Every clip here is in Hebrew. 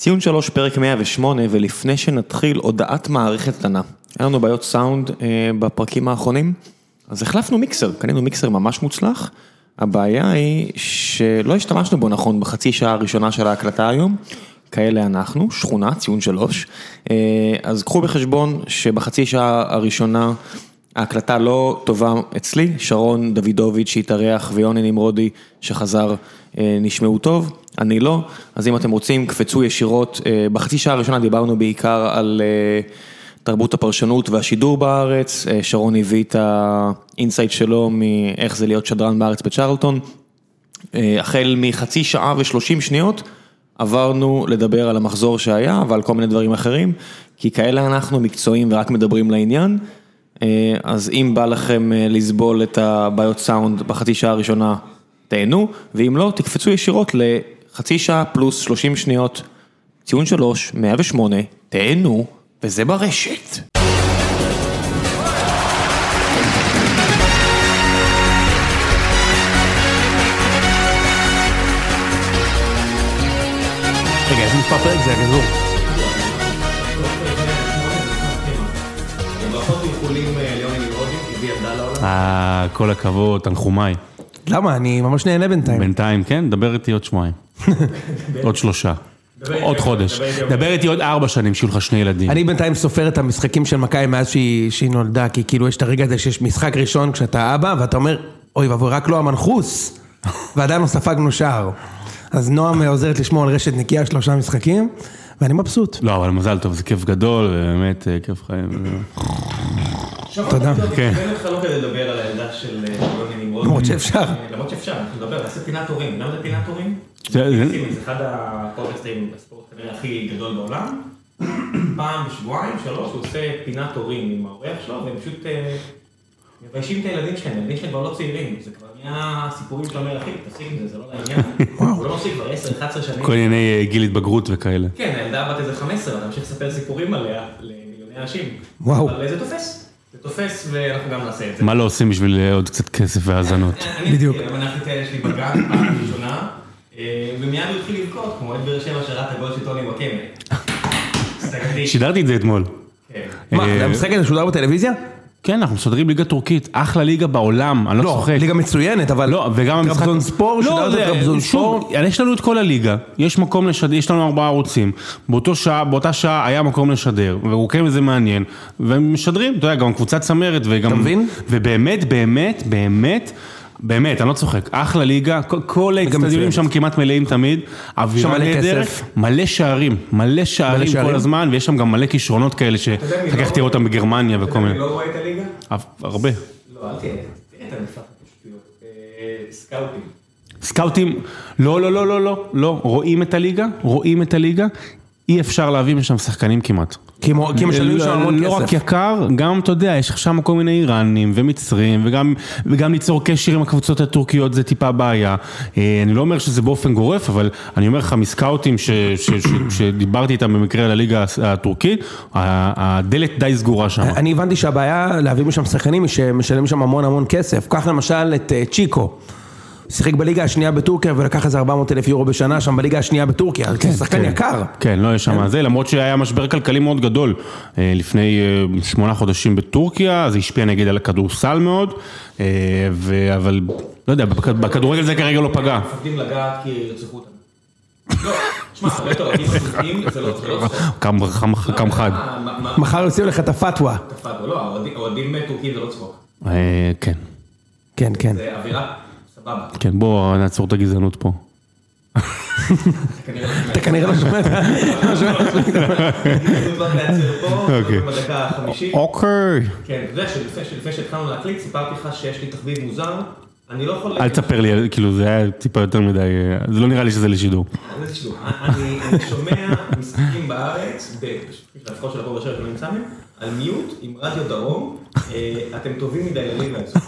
ציון שלוש, פרק 108, ולפני שנתחיל, הודעת מערכת קטנה. היה לנו בעיות סאונד בפרקים האחרונים, אז החלפנו מיקסר, קנינו מיקסר ממש מוצלח. הבעיה היא שלא השתמשנו בו נכון בחצי שעה הראשונה של ההקלטה היום, כאלה אנחנו, שכונה, ציון שלוש. אז קחו בחשבון שבחצי שעה הראשונה ההקלטה לא טובה אצלי, שרון דוידוביץ' שהתארח ויוני נמרודי שחזר נשמעו טוב, אני לא, אז אם אתם רוצים קפצו ישירות, בחצי שעה הראשונה דיברנו בעיקר על תרבות הפרשנות והשידור בארץ, שרון הביא את ה insight שלו מאיך זה להיות שדרן בארץ בצ'רלטון, החל מחצי שעה ושלושים שניות עברנו לדבר על המחזור שהיה ועל כל מיני דברים אחרים, כי כאלה אנחנו מקצועיים ורק מדברים לעניין. אז אם בא לכם לסבול את הבעיות סאונד בחצי שעה הראשונה, תהנו, ואם לא, תקפצו ישירות לחצי שעה פלוס שלושים שניות, ציון שלוש, מאה ושמונה, תהנו, וזה ברשת. רגע, איזה מספר פרק זה הגזור? אה, כל הכבוד, תנחומיי. למה? אני ממש נהנה בינתיים. בינתיים, כן, דבר איתי עוד שבועיים. עוד שלושה. עוד חודש. דבר איתי עוד ארבע שנים שיהיו לך שני ילדים. אני בינתיים סופר את המשחקים של מכבי מאז שהיא נולדה, כי כאילו יש את הרגע הזה שיש משחק ראשון כשאתה אבא, ואתה אומר, אוי ואבוי, רק לא המנחוס, ועדיין לא ספגנו שער. אז נועם עוזרת לשמור על רשת נקייה שלושה משחקים, ואני מבסוט. לא, אבל מזל טוב, זה כיף גדול, באמת כיף חיים. תודה. כן. אני אותך לא כדי לדבר על הילדה של יוני נמרודי. למרות שאפשר. למרות שאפשר, אנחנו נדבר, נעשה פינת הורים. למה זה פינת הורים? זה אחד הפודקאסטים בספורט כנראה הכי גדול בעולם. פעם בשבועיים, שלוש, הוא עושה פינת הורים עם האורח שלו, והם פשוט מביישים את הילדים שלהם, הילדים שלהם כבר לא צעירים, זה כבר נהיה סיפורים אומר, אחי, תפסיק עם זה, זה לא לעניין. הוא לא מפסיק כבר 10-11 שנים. כל ענייני גיל התבגרות וכאלה. כן, הילדה בת איזה 15, אתה ממשיך לספר סיפורים עליה למיליוני אנשים. וואו. אבל זה תופס. זה תופס ואנחנו גם נעשה את זה. מה לא עושים בשביל עוד קצת כסף והאזנות? בדיוק. אני מנחתי את הילד שלי בגן פעם ראשונה, ומיד הוא התחיל לבכות, כמו את באר שבע שראה את הגול של טוני וואקמה. שידרתי את זה אתמול. כן. מה, המשחק הזה שודר בטלוויזיה? כן, אנחנו משדרים ליגה טורקית, אחלה ליגה בעולם, אני לא לא, צוחק. ליגה מצוינת, אבל... לא, וגם המשחק... טרבזון ספור, לא, שוב. יש לנו את כל הליגה, יש מקום לשדר, יש לנו ארבעה ערוצים, באותו שעה, באותה שעה היה מקום לשדר, ורוקם וזה מעניין, והם משדרים, אתה יודע, גם קבוצת צמרת, וגם... אתה מבין? ובאמת, באמת, באמת, באמת, אני לא צוחק, אחלה ליגה, כל- כל האצטדיונים. שם כמעט מלאים תמיד, אווירה נהדרת. מלא שערים, מלא שערים כל. הזמן, ויש שם גם מלא כישרונות כאלה, שאחר כך תראו אותם בגרמניה אתה וכל יודע, מיני, אני לא רואה את הליגה? הרבה. לא, אל תהיה, תראה את הפשוטיות. אה, סקאוטים. סקאוטים, לא, לא, לא, לא, לא, לא, רואים את הליגה, רואים את הליגה, אי אפשר להביא משם שחקנים כמעט. כי כי משלמים שם המון לא רק כסף. יקר, גם אתה יודע, יש שם כל מיני איראנים ומצרים, וגם, וגם ליצור קשר עם הקבוצות הטורקיות זה טיפה בעיה. אה, אני לא אומר שזה באופן גורף, אבל אני אומר לך מסקאוטים שדיברתי איתם במקרה על הליגה הטורקית, הדלת די סגורה שם. אני הבנתי שהבעיה להביא משם שחקנים היא שמשלמים שם המון המון כסף. קח למשל את אה, צ'יקו. שיחק בליגה השנייה בטורקיה ולקח איזה 400 אלף יורו בשנה שם בליגה השנייה בטורקיה, זה שחקן כן. יקר. כן, לא יש שם זה, למרות שהיה משבר כלכלי מאוד גדול אה, לפני אה, שמונה חודשים בטורקיה, זה השפיע נגיד על הכדורסל מאוד, אה, ו- אבל לא יודע, בכ- בכדורגל זה כרגע לא פגע. מפחדים לגעת כי ירצחו אותם. לא, שמע, הרבה אוהדים מפחדים, זה לא זה לא צחוק. קם חד. מחר יוציאו לך את הפתווה. תפאדו, לא, האוהדים- האוהדים טורקים זה לא צחוק. כן, כן, כן. זה אווירה. כן, בוא נעצור את הגזענות פה. כנראה לא אתה כנראה לא שומע את. לא אוקיי. החמישית. אוקיי. כן, אתה יודע שלפני שלפני שהתחלנו להקליט סיפרתי לך שיש לי תחביב מוזר, אני לא יכול... אל תספר לי, כאילו זה היה טיפה יותר מדי, אה, זה לא נראה לי שזה לשידור. אני שומע משחקים בארץ, לפחות של הפועל באר שבע שלא נמצא מהם, על מיוט עם רדיו דרום, אה, אתם טובים מדי לליגה הזו.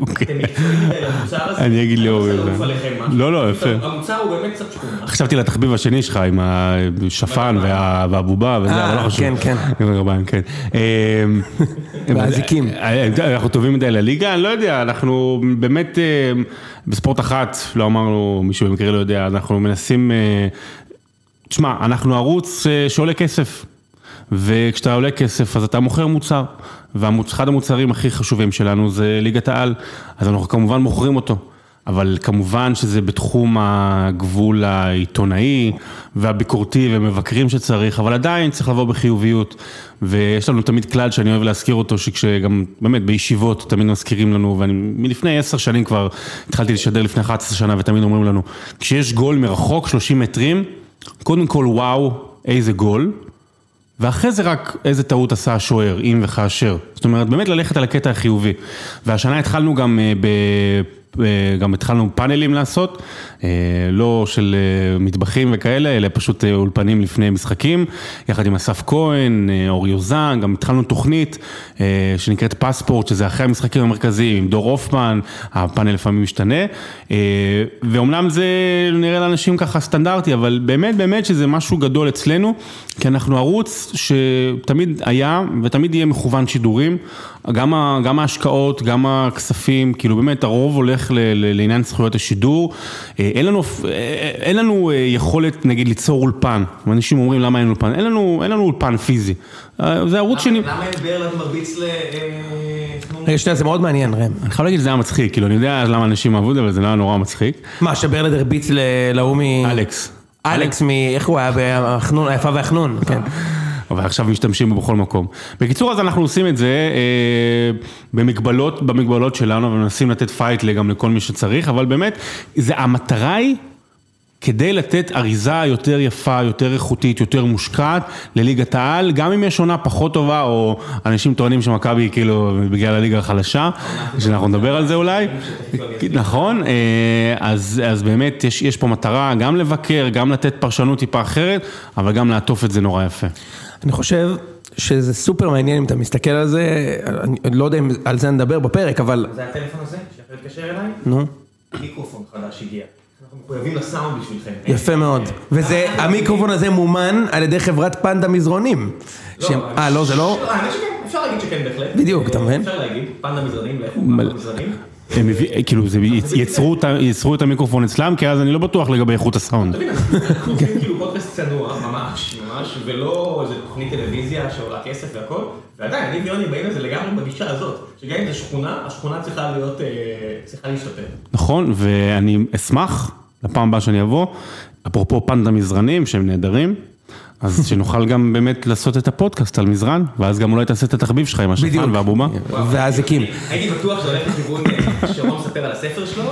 אוקיי. אתם מקצועיים מדי למוצר הזה. אני אגיד לאורי, אני לא. לא, לא, יפה. המוצר הוא באמת קצת שכונה. חשבתי לתחביב השני שלך עם השפן וה- והבובה וזה, אה, אבל לא חשוב. כן, כן. כן. אמ, והאזיקים. אה, אה, אנחנו טובים מדי לליגה, אני לא יודע, אנחנו באמת אה, בספורט אחת, לא אמרנו, מישהו במקרה לא יודע, אנחנו מנסים... תשמע, אנחנו ערוץ שעולה כסף, וכשאתה עולה כסף אז אתה מוכר מוצר, ואחד המוצרים הכי חשובים שלנו זה ליגת העל, אז אנחנו כמובן מוכרים אותו. אבל כמובן שזה בתחום הגבול העיתונאי והביקורתי ומבקרים שצריך, אבל עדיין צריך לבוא בחיוביות. ויש לנו תמיד כלל שאני אוהב להזכיר אותו, שכשגם, באמת, בישיבות תמיד מזכירים לנו, ואני מלפני עשר שנים כבר התחלתי לשדר לפני 11 שנה ותמיד אומרים לנו, כשיש גול מרחוק, 30 מטרים, קודם כל וואו, איזה גול. ואחרי זה רק איזה טעות עשה השוער, אם וכאשר. זאת אומרת, באמת ללכת על הקטע החיובי. והשנה התחלנו גם אה, ב... אה, גם התחלנו פאנלים לעשות, אה, לא של אה, מטבחים וכאלה, אלא פשוט אולפנים לפני משחקים, יחד עם אסף כהן, אור יוזן, גם התחלנו תוכנית שנקראת פספורט, שזה אחרי המשחקים המרכזיים, עם דור הופמן, הפאנל לפעמים משתנה, ואומנם זה נראה לאנשים ככה סטנדרטי, אבל באמת באמת שזה משהו גדול אצלנו, כי אנחנו ערוץ שתמיד היה ותמיד יהיה מכוון שידורים, גם ההשקעות, גם הכספים, כאילו באמת הרוב הולך הולך לעניין זכויות השידור, אה, אין לנו, אה, אין לנו אה, יכולת נגיד ליצור אולפן, אנשים אומרים למה אין אולפן, אין לנו, אין לנו אולפן פיזי, זה ערוץ שני. למה אין ברלנד מרביץ ל... רגע שנייה זה מאוד מעניין ראם. אני חייב להגיד שזה היה מצחיק, כאילו אני יודע למה אנשים אהבו את זה, אבל זה לא היה נורא מצחיק. מה שברלנד הרביץ להוא מ... אלכס. אלכס מ... איך הוא היה? בחנון, היפה והחנון, כן. אבל עכשיו משתמשים בו בכל מקום. בקיצור, אז אנחנו עושים את זה אה, במגבלות, במגבלות שלנו, ומנסים לתת fight גם לכל מי שצריך, אבל באמת, זה, המטרה היא... כדי לתת אריזה יותר יפה, יותר איכותית, יותר מושקעת לליגת העל, גם אם יש עונה פחות טובה, או אנשים טוענים שמכבי כאילו בגלל הליגה החלשה, שאנחנו נדבר על זה אולי, נכון, אה, אז, אז באמת יש, יש פה מטרה גם לבקר, גם לתת פרשנות טיפה אחרת, אבל גם לעטוף את זה נורא יפה. אני חושב שזה סופר מעניין אם אתה מסתכל על זה, אני לא יודע אם על זה נדבר בפרק, אבל... זה הטלפון הזה שיכול להתקשר אליי? נו. מיקרופון חדש הגיע. אנחנו מחויבים לסאונד בשבילכם. יפה מאוד. וזה, המיקרופון הזה מומן על ידי חברת פנדה מזרונים. אה, לא, זה לא? אפשר להגיד שכן בהחלט. בדיוק, אתה מבין? אפשר להגיד, פנדה מזרונים, לכו פנדה מזרנים. הם כאילו, יצרו את המיקרופון אצלם, כי אז אני לא בטוח לגבי איכות הסאונד. אנחנו עושים כאילו פודקאסט צנוע, ממש, ממש, ולא איזה תוכנית טלוויזיה שעולה כסף והכל, ועדיין, אני ויוני באים לזה לגמרי בגישה הזאת, שגם אם זו שכונה, השכונה צריכה להיות, צריכה להשתפר. נכון, ואני אשמח, לפעם הבאה שאני אבוא, אפרופו פנדה מזרנים, שהם נהדרים. אז שנוכל גם באמת לעשות את הפודקאסט על מזרן, ואז גם אולי תעשה את התחביב שלך עם השפן והבומה. והאזיקים. הייתי בטוח שזה הולך לכיוון שרון מספר על הספר שלו.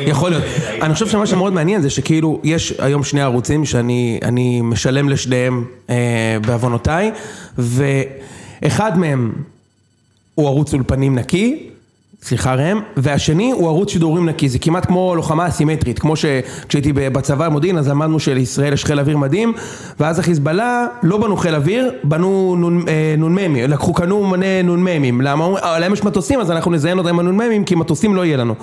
יכול להיות. אני חושב שמה שמאוד מעניין זה שכאילו יש היום שני ערוצים שאני משלם לשניהם בעוונותיי, ואחד מהם הוא ערוץ אולפנים נקי. סליחה ראם, והשני הוא ערוץ שידורים נקי, זה כמעט כמו לוחמה אסימטרית, כמו שכשהייתי בצבא המודיעין אז למדנו שלישראל יש חיל אוויר מדהים, ואז החיזבאללה לא בנו חיל אוויר, בנו נ"מים, לקחו קנו מלא נ"מים, למה? להם יש מטוסים אז אנחנו נזיין אותם עם הנ"מים כי מטוסים לא יהיה לנו.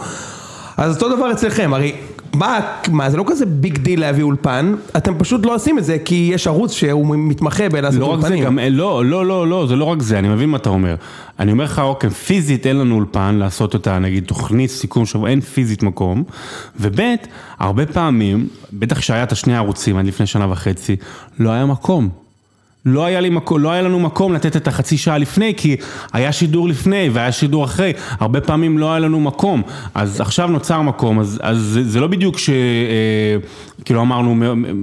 אז אותו דבר אצלכם, הרי מה, מה, זה לא כזה big deal להביא אולפן, אתם פשוט לא עושים את זה כי יש ערוץ שהוא מתמחה בלעשות לא אולפנים. גם, לא, לא, לא, לא, זה לא רק זה, אני מבין מה אתה אומר. אני אומר לך, אוקיי, פיזית אין לנו אולפן לעשות אותה, נגיד תוכנית סיכום שבוע, אין פיזית מקום, וב' הרבה פעמים, בטח כשהיה את השני הערוצים עד לפני שנה וחצי, לא היה מקום. לא היה, לי מקום, לא היה לנו מקום לתת את החצי שעה לפני, כי היה שידור לפני והיה שידור אחרי, הרבה פעמים לא היה לנו מקום, אז עכשיו נוצר מקום, אז, אז זה, זה לא בדיוק שכאילו אה, אמרנו,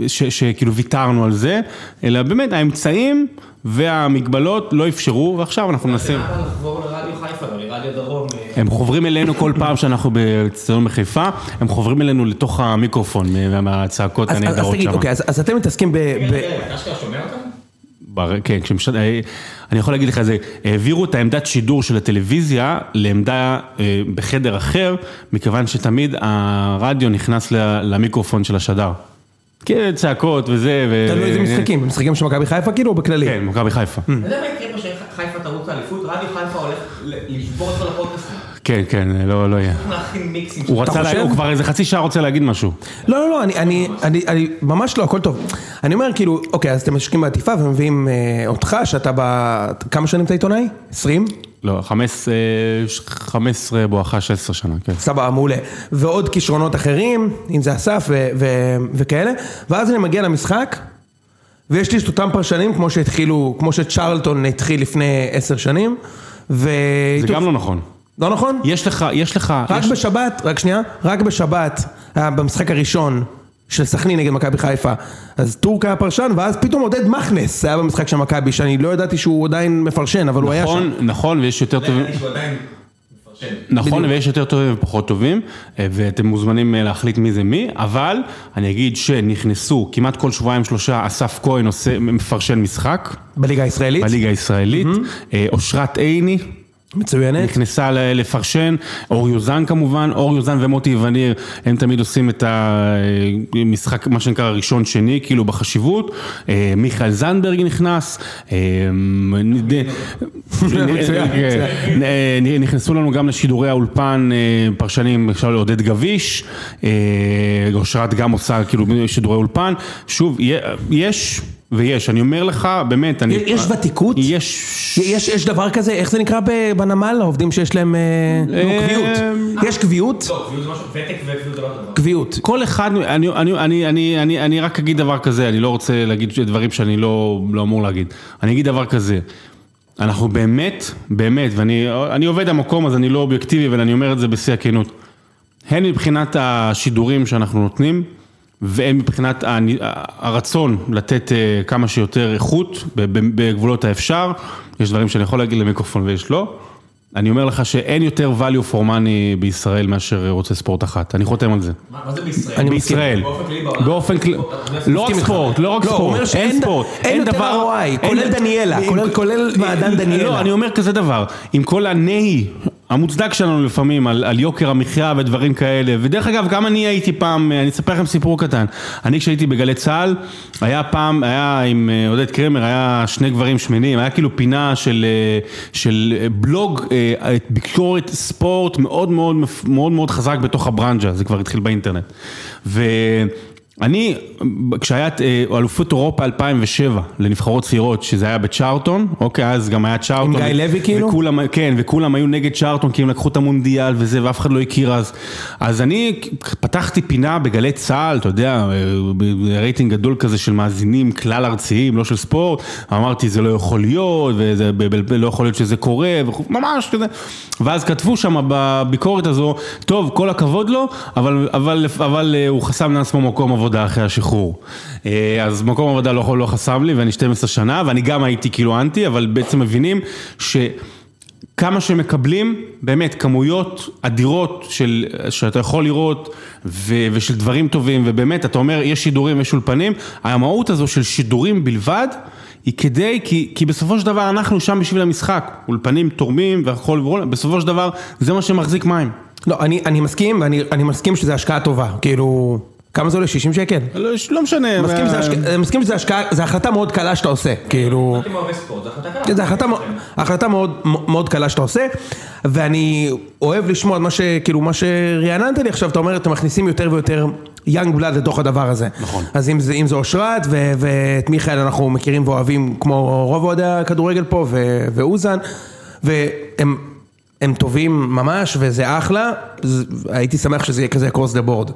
שכאילו ויתרנו על זה, אלא באמת האמצעים והמגבלות לא אפשרו, ועכשיו אנחנו מנסים. לחבור לרדיו חיפה, לרדיו דרום. אה. הם חוברים אלינו כל פעם שאנחנו באצטדיון בחיפה, הם חוברים אלינו לתוך המיקרופון מהצעקות הנהדרות שם. אז תגיד, אוקיי, אז אתם מתעסקים ב... אתה אשכרה שומע אותם? כן, כשמשד... אה, אני יכול להגיד לך, זה, העבירו את העמדת שידור של הטלוויזיה לעמדה אה, בחדר אחר, מכיוון שתמיד הרדיו נכנס למיקרופון של השדר. כן, צעקות וזה, ו... תלוי איזה משחקים, משחקים של מכבי חיפה כאילו או בכללי? כן, מכבי חיפה. אתה יודע מה יקרה פה שחיפה תרוץ לאליפות? רדיו חיפה הולך לשבור את כל הפודקאסטים. כן, כן, לא, לא יהיה. הוא רצה, הוא כבר איזה חצי שעה רוצה להגיד משהו. לא, לא, לא, אני, אני, ממש לא, הכל טוב. אני אומר כאילו, אוקיי, אז אתם משקיעים בעטיפה ומביאים אותך, שאתה ב... כמה שנים אתה עיתונאי? 20? לא, 15 15 בואכה 16 שנה, כן. סבבה, מעולה. ועוד כישרונות אחרים, אם זה אסף ו- ו- וכאלה, ואז אני מגיע למשחק, ויש לי את אותם פרשנים כמו שהתחילו, כמו שצ'רלטון התחיל לפני עשר שנים, ו... זה גם לא נכון. לא נכון? יש לך, יש לך, רק יש- בשבת, רק שנייה, רק בשבת, היה במשחק הראשון של סכנין נגד מכבי חיפה, אז טורק היה פרשן, ואז פתאום עודד מכנס היה במשחק של מכבי, שאני לא ידעתי שהוא עדיין מפרשן, אבל הוא היה שם. נכון, נכון, ויש יותר טובים, נכון, ויש יותר טובים ופחות טובים, אה, ואתם מוזמנים אה, להחליט מי זה מי, אבל אני אגיד שנכנסו כמעט כל שבועיים שלושה, אסף כהן עושה, מפרשן משחק, בליגה הישראלית, בליגה הישראלית, אה, אושרת עיני. מצוינת. נכנסה לפרשן, אור יוזן כמובן, אור יוזן ומוטי וניר, הם תמיד עושים את המשחק, מה שנקרא ראשון שני, כאילו בחשיבות, אה, מיכאל זנדברג נכנס, אה, אה, נכנסו לנו גם לשידורי האולפן פרשנים, עכשיו לעודד גביש, אושרת גם עושה כאילו שידורי אולפן, שוב, יש ויש, אני אומר לך, באמת, אני... יש ותיקות? יש... יש, יש דבר כזה, איך זה נקרא ב- בנמל, העובדים שיש להם אה, נו, אה, קביעות? יש קביעות? לא, קביעות זה משהו, ותק וקביעות זה לא דבר. קביעות. כל אחד, אני, אני, אני, אני, אני, אני רק אגיד דבר כזה, אני לא רוצה להגיד דברים שאני לא, לא אמור להגיד. אני אגיד דבר כזה, אנחנו באמת, באמת, ואני אני עובד המקום אז אני לא אובייקטיבי, אבל אני אומר את זה בשיא הכנות. הן מבחינת השידורים שאנחנו נותנים, והן מבחינת הרצון לתת אה, כמה שיותר איכות בגבולות האפשר, יש דברים שאני יכול להגיד למיקרופון ויש לא. אני אומר לך שאין יותר value for money בישראל מאשר רוצה ספורט אחת, אני חותם על זה. מה זה בישראל? אני. בישראל, באופן כללי בעולם? לא רק. ספורט, לא רק לא, ספורט, אין ספורט, אין ROI, כולל דניאלה, כולל- כולל מעדן דניאלה. לא, אני אומר כזה דבר, עם כל הנהי המוצדק שלנו לפעמים על, על יוקר המחיה ודברים כאלה, ודרך אגב גם אני הייתי פעם, אני אספר לכם סיפור קטן, אני כשהייתי בגלי צה"ל, היה פעם, היה עם אה, עודד קרמר, היה שני גברים שמנים, היה כאילו פינה של, אה, של אה, בלוג, ביקורת ספורט מאוד מאוד מאוד מאוד חזק בתוך הברנז'ה, זה כבר התחיל באינטרנט. ו... אני, כשהיה אה, אלופות אירופה 2007 לנבחרות צעירות, שזה היה בצ'ארטון, אוקיי, אז גם היה צ'ארטון. עם גיא לוי כאילו? וכולם, כן, וכולם היו נגד צ'ארטון כי הם לקחו את המונדיאל וזה, ואף אחד לא הכיר אז. אז אני פתחתי פינה בגלי צה"ל, אתה יודע, אה, רייטינג גדול כזה של מאזינים כלל ארציים, לא של ספורט, אמרתי זה לא יכול להיות, וזה לא יכול להיות שזה קורה, ממש כזה. ואז כתבו שם בביקורת הזו, טוב, כל הכבוד לו, אבל, אבל, אבל אה, הוא חסם לעצמו מקום עבודה אחרי השחרור. אה, אז מקום עבודה לא, לא חסם לי, ואני 12 שנה, ואני גם הייתי כאילו אנטי, אבל בעצם מבינים ש... כמה שמקבלים, באמת, כמויות אדירות של, שאתה יכול לראות ו, ושל דברים טובים, ובאמת, אתה אומר, יש שידורים, יש אולפנים, המהות הזו של שידורים בלבד, היא כדי, כי, כי בסופו של דבר אנחנו שם בשביל המשחק, אולפנים תורמים והכל, והכל, בסופו של דבר זה מה שמחזיק מים. לא, אני, אני מסכים, ואני אני מסכים שזה השקעה טובה, כאילו, כמה זה עולה? 60 שקל? לא, לא משנה. מסכים שזה השקעה- זו החלטה מאוד קלה שאתה עושה, כאילו, זו החלטה כן, מאוד, קלה שאתה עושה, ואני אוהב לשמוע את מה ש... כאילו, מה שרעננת לי עכשיו, אתה אומר, אתם מכניסים יותר ויותר יאנג בלאד לתוך הדבר הזה. נכון. אז אם זה, אם זה אושרת, ו- ואת מיכאל אנחנו מכירים ואוהבים, כמו רוב אוהדי הכדורגל פה, ו- ואוזן, והם... הם טובים ממש וזה אחלה, הייתי שמח שזה יהיה כזה across the board.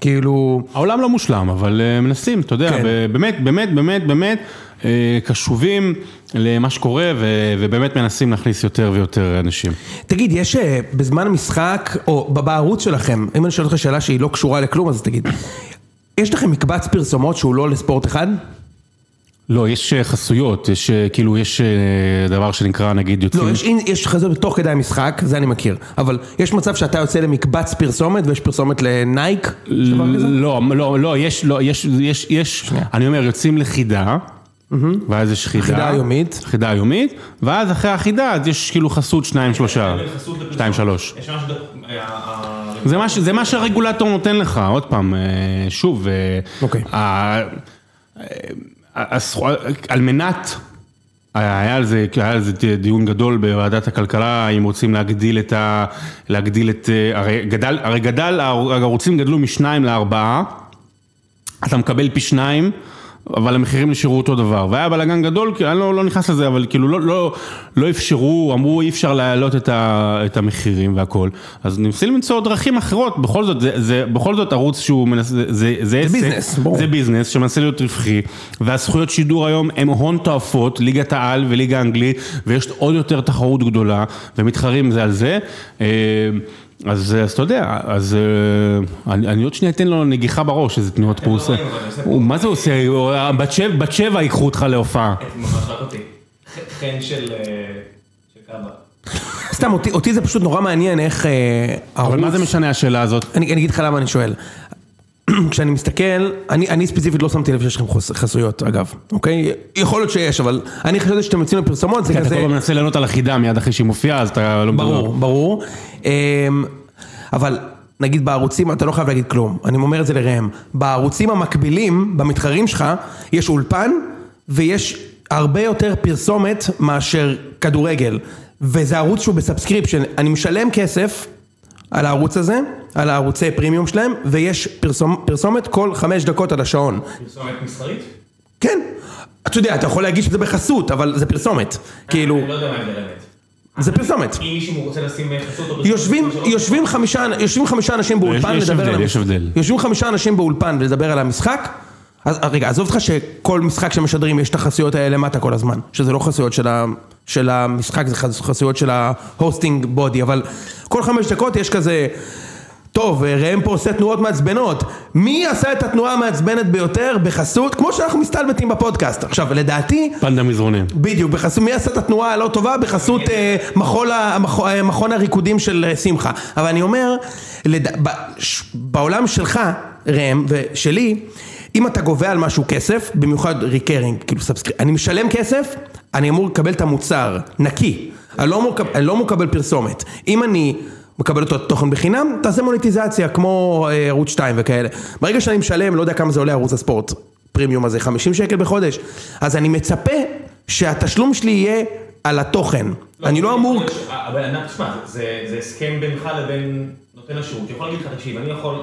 כאילו, העולם לא מושלם, אבל אה, מנסים, אתה יודע, כן. באמת, באמת, באמת, באמת, אה, קשובים למה שקורה, ובאמת מנסים להכניס יותר ויותר אנשים. תגיד, יש אה, בזמן המשחק, או בערוץ שלכם, אם אני שואל אותך שאלה שהיא לא קשורה לכלום, אז תגיד, יש לכם מקבץ פרסומות שהוא לא לספורט אחד? לא, יש אה, חסויות, יש אה, כאילו, יש אה, דבר שנקרא, נגיד, יוצאים... לא, יש, יש חזות בתוך כדי המשחק, זה אני מכיר, אבל יש מצב שאתה יוצא למקבץ פרסומת ויש פרסומת לנייק? לא, לא, לא, יש, לא, יש, יש, יש, אני אומר, יוצאים לחידה, ואז יש חידה. חידה יומית. חידה יומית, ואז אחרי החידה אז יש כאילו חסות שניים, שלושה. חסות לפרסומת. שתיים, שלוש. זה מה, ש- זה מה שהרגולטור נותן לך, עוד פעם, שוב, אוקיי. ה- הסכו- על מנת, היה על זה, היה על זה דיון גדול בוועדת הכלכלה, אם רוצים להגדיל את ה... להגדיל את... הרי גדל, הרי גדל, הערוצים גדלו משניים לארבעה, אתה מקבל פי שניים, אבל המחירים נשארו אותו דבר, והיה בלאגן גדול, כי אני לא, לא נכנס לזה, אבל כאילו לא, לא, לא אפשרו, אמרו אי אפשר להעלות את, ה, את המחירים והכל, אז ניסים למצוא דרכים אחרות, בכל זאת, זה, זה בכל זאת ערוץ שהוא מנסה, זה, זה, זה עסק, ביזנס, ברור. זה ביזנס שמנסה להיות רווחי, והזכויות שידור היום הם הון תועפות, ליגת העל וליגה האנגלית, ויש עוד יותר תחרות גדולה, ומתחרים זה על זה. אה, אז, אז אתה יודע, אז אה, אני, אני עוד שנייה אתן לו נגיחה בראש, איזה תנועות פה הוא עושה. מה זה עושה? הוא- בת שבע- בת שבע ייקחו אותך להופעה. חן של קאבה. סתם, אותי- אותי זה פשוט נורא מעניין איך אה, אבל ערוץ... מה זה משנה השאלה הזאת? אני, אני אגיד לך למה אני שואל. כשאני מסתכל, אני, אני ספציפית לא שמתי לב שיש לכם חסויות אגב, אוקיי? יכול להיות שיש, אבל אני חשבתי שאתם יוצאים לפרסומות, זה אתה כזה... כל הזמן מנסה לענות על החידה מיד אחרי שהיא מופיעה, אז אתה לא. ברור, ברור. אמ, אבל נגיד בערוצים, אתה לא חייב להגיד כלום, אני אומר את זה לראם. בערוצים המקבילים, במתחרים שלך, יש אולפן ויש הרבה יותר פרסומת מאשר כדורגל. וזה ערוץ שהוא ב subscription, אני משלם כסף על הערוץ הזה, על הערוצי פרימיום שלהם, ויש פרסומ, פרסומת כל חמש דקות על השעון. פרסומת מסחרית? כן, אתה יודע, אתה יכול להגיד שזה בחסות, אבל זה פרסומת. כאילו, אני לא יודע מה ההבדל האמת. זה פרסומת. אם מישהו רוצה לשים חסות או פרסומת... יושבים, שלו- יושבים חמישה, יושבים חמישה אנשים באולפן לדבר על יש המשחק. הבדל. יושבים חמישה אנשים באולפן לדבר על המשחק. אז רגע, עזוב אותך שכל משחק שמשדרים יש את החסויות האלה למטה כל הזמן. שזה לא חסויות של, ה, של המשחק, זה חס- חסויות של ה hosting body, אבל כל חמש דקות יש כזה... טוב, ראם פה עושה תנועות מעצבנות. מי עשה את התנועה המעצבנת ביותר בחסות, כמו שאנחנו מסתלבטים בפודקאסט. עכשיו, לדעתי, פנדה מזרונים. בדיוק, בחסות, מי עשה את התנועה הלא טובה? בחסות אה, מחול ה- המכ- אה, מכון הריקודים של אה, שמחה. אבל אני אומר, לד... ב... ש... בעולם שלך, ראם, ושלי, אם אתה גובה על משהו כסף, במיוחד recurring, כאילו subscrip... אני משלם כסף, אני אמור לקבל את המוצר, נקי. אני לא אמור, אני לא אמור לקבל פרסומת. אם אני... מקבל אותו תוכן בחינם, תעשה מוניטיזציה כמו אה, ערוץ 2 וכאלה. ברגע שאני משלם, לא יודע כמה זה עולה ערוץ הספורט, פרימיום הזה, 50 שקל בחודש, אז אני מצפה שהתשלום שלי יהיה על התוכן. אני לא אמור... אבל ענת, תשמע, זה זה הסכם בינך לבין נותן השירות, שיכול להגיד לך, תקשיב, אני יכול,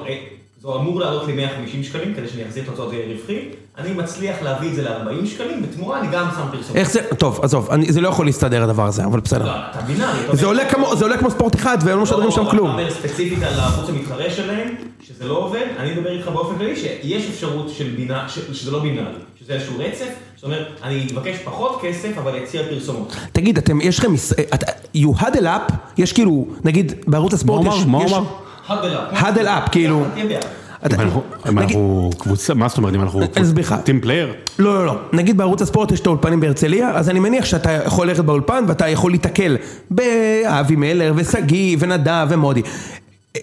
אה, זה אמור לעלות לי 150 שקלים כדי שאני אחזיר את ההוצאות, זה יהיה רווחי, אני מצליח להביא את זה ל-40 שקלים, בתמורה אני גם שם פרסומת. איך זה... טוב, עזוב, אני, זה לא יכול להסתדר הדבר הזה, אבל בסדר. לא, אתה בינארי. זה עולה כמו, זה עולה כמו ספורט אחד, והם לא משדרים שם לא, כלום. אתה אומר ספציפית על הערוץ המתחרה שלהם, שזה לא עובד, אני מדבר איתך באופן כללי שיש אפשרות של בינה, ש- שזה לא בינארי, שזה איזשהו רצף, זאת אומרת, אני אבקש פחות כסף, אבל אציע פרסומות. תגיד, אתם, יש לכם... את- you huddle up, יש כאילו, נגיד, בערוץ הספורט מה יש... אמר? מה יש- אמר? Huddle up, כאילו. אם אנחנו- קבוצה, מה זאת אומרת אם אנחנו לך. team player? לא, לא, לא. נגיד בערוץ הספורט יש את האולפנים בהרצליה, אז אני מניח שאתה יכול ללכת באולפן ואתה יכול להתקל באבי מלר ושגיא ונדב ומודי.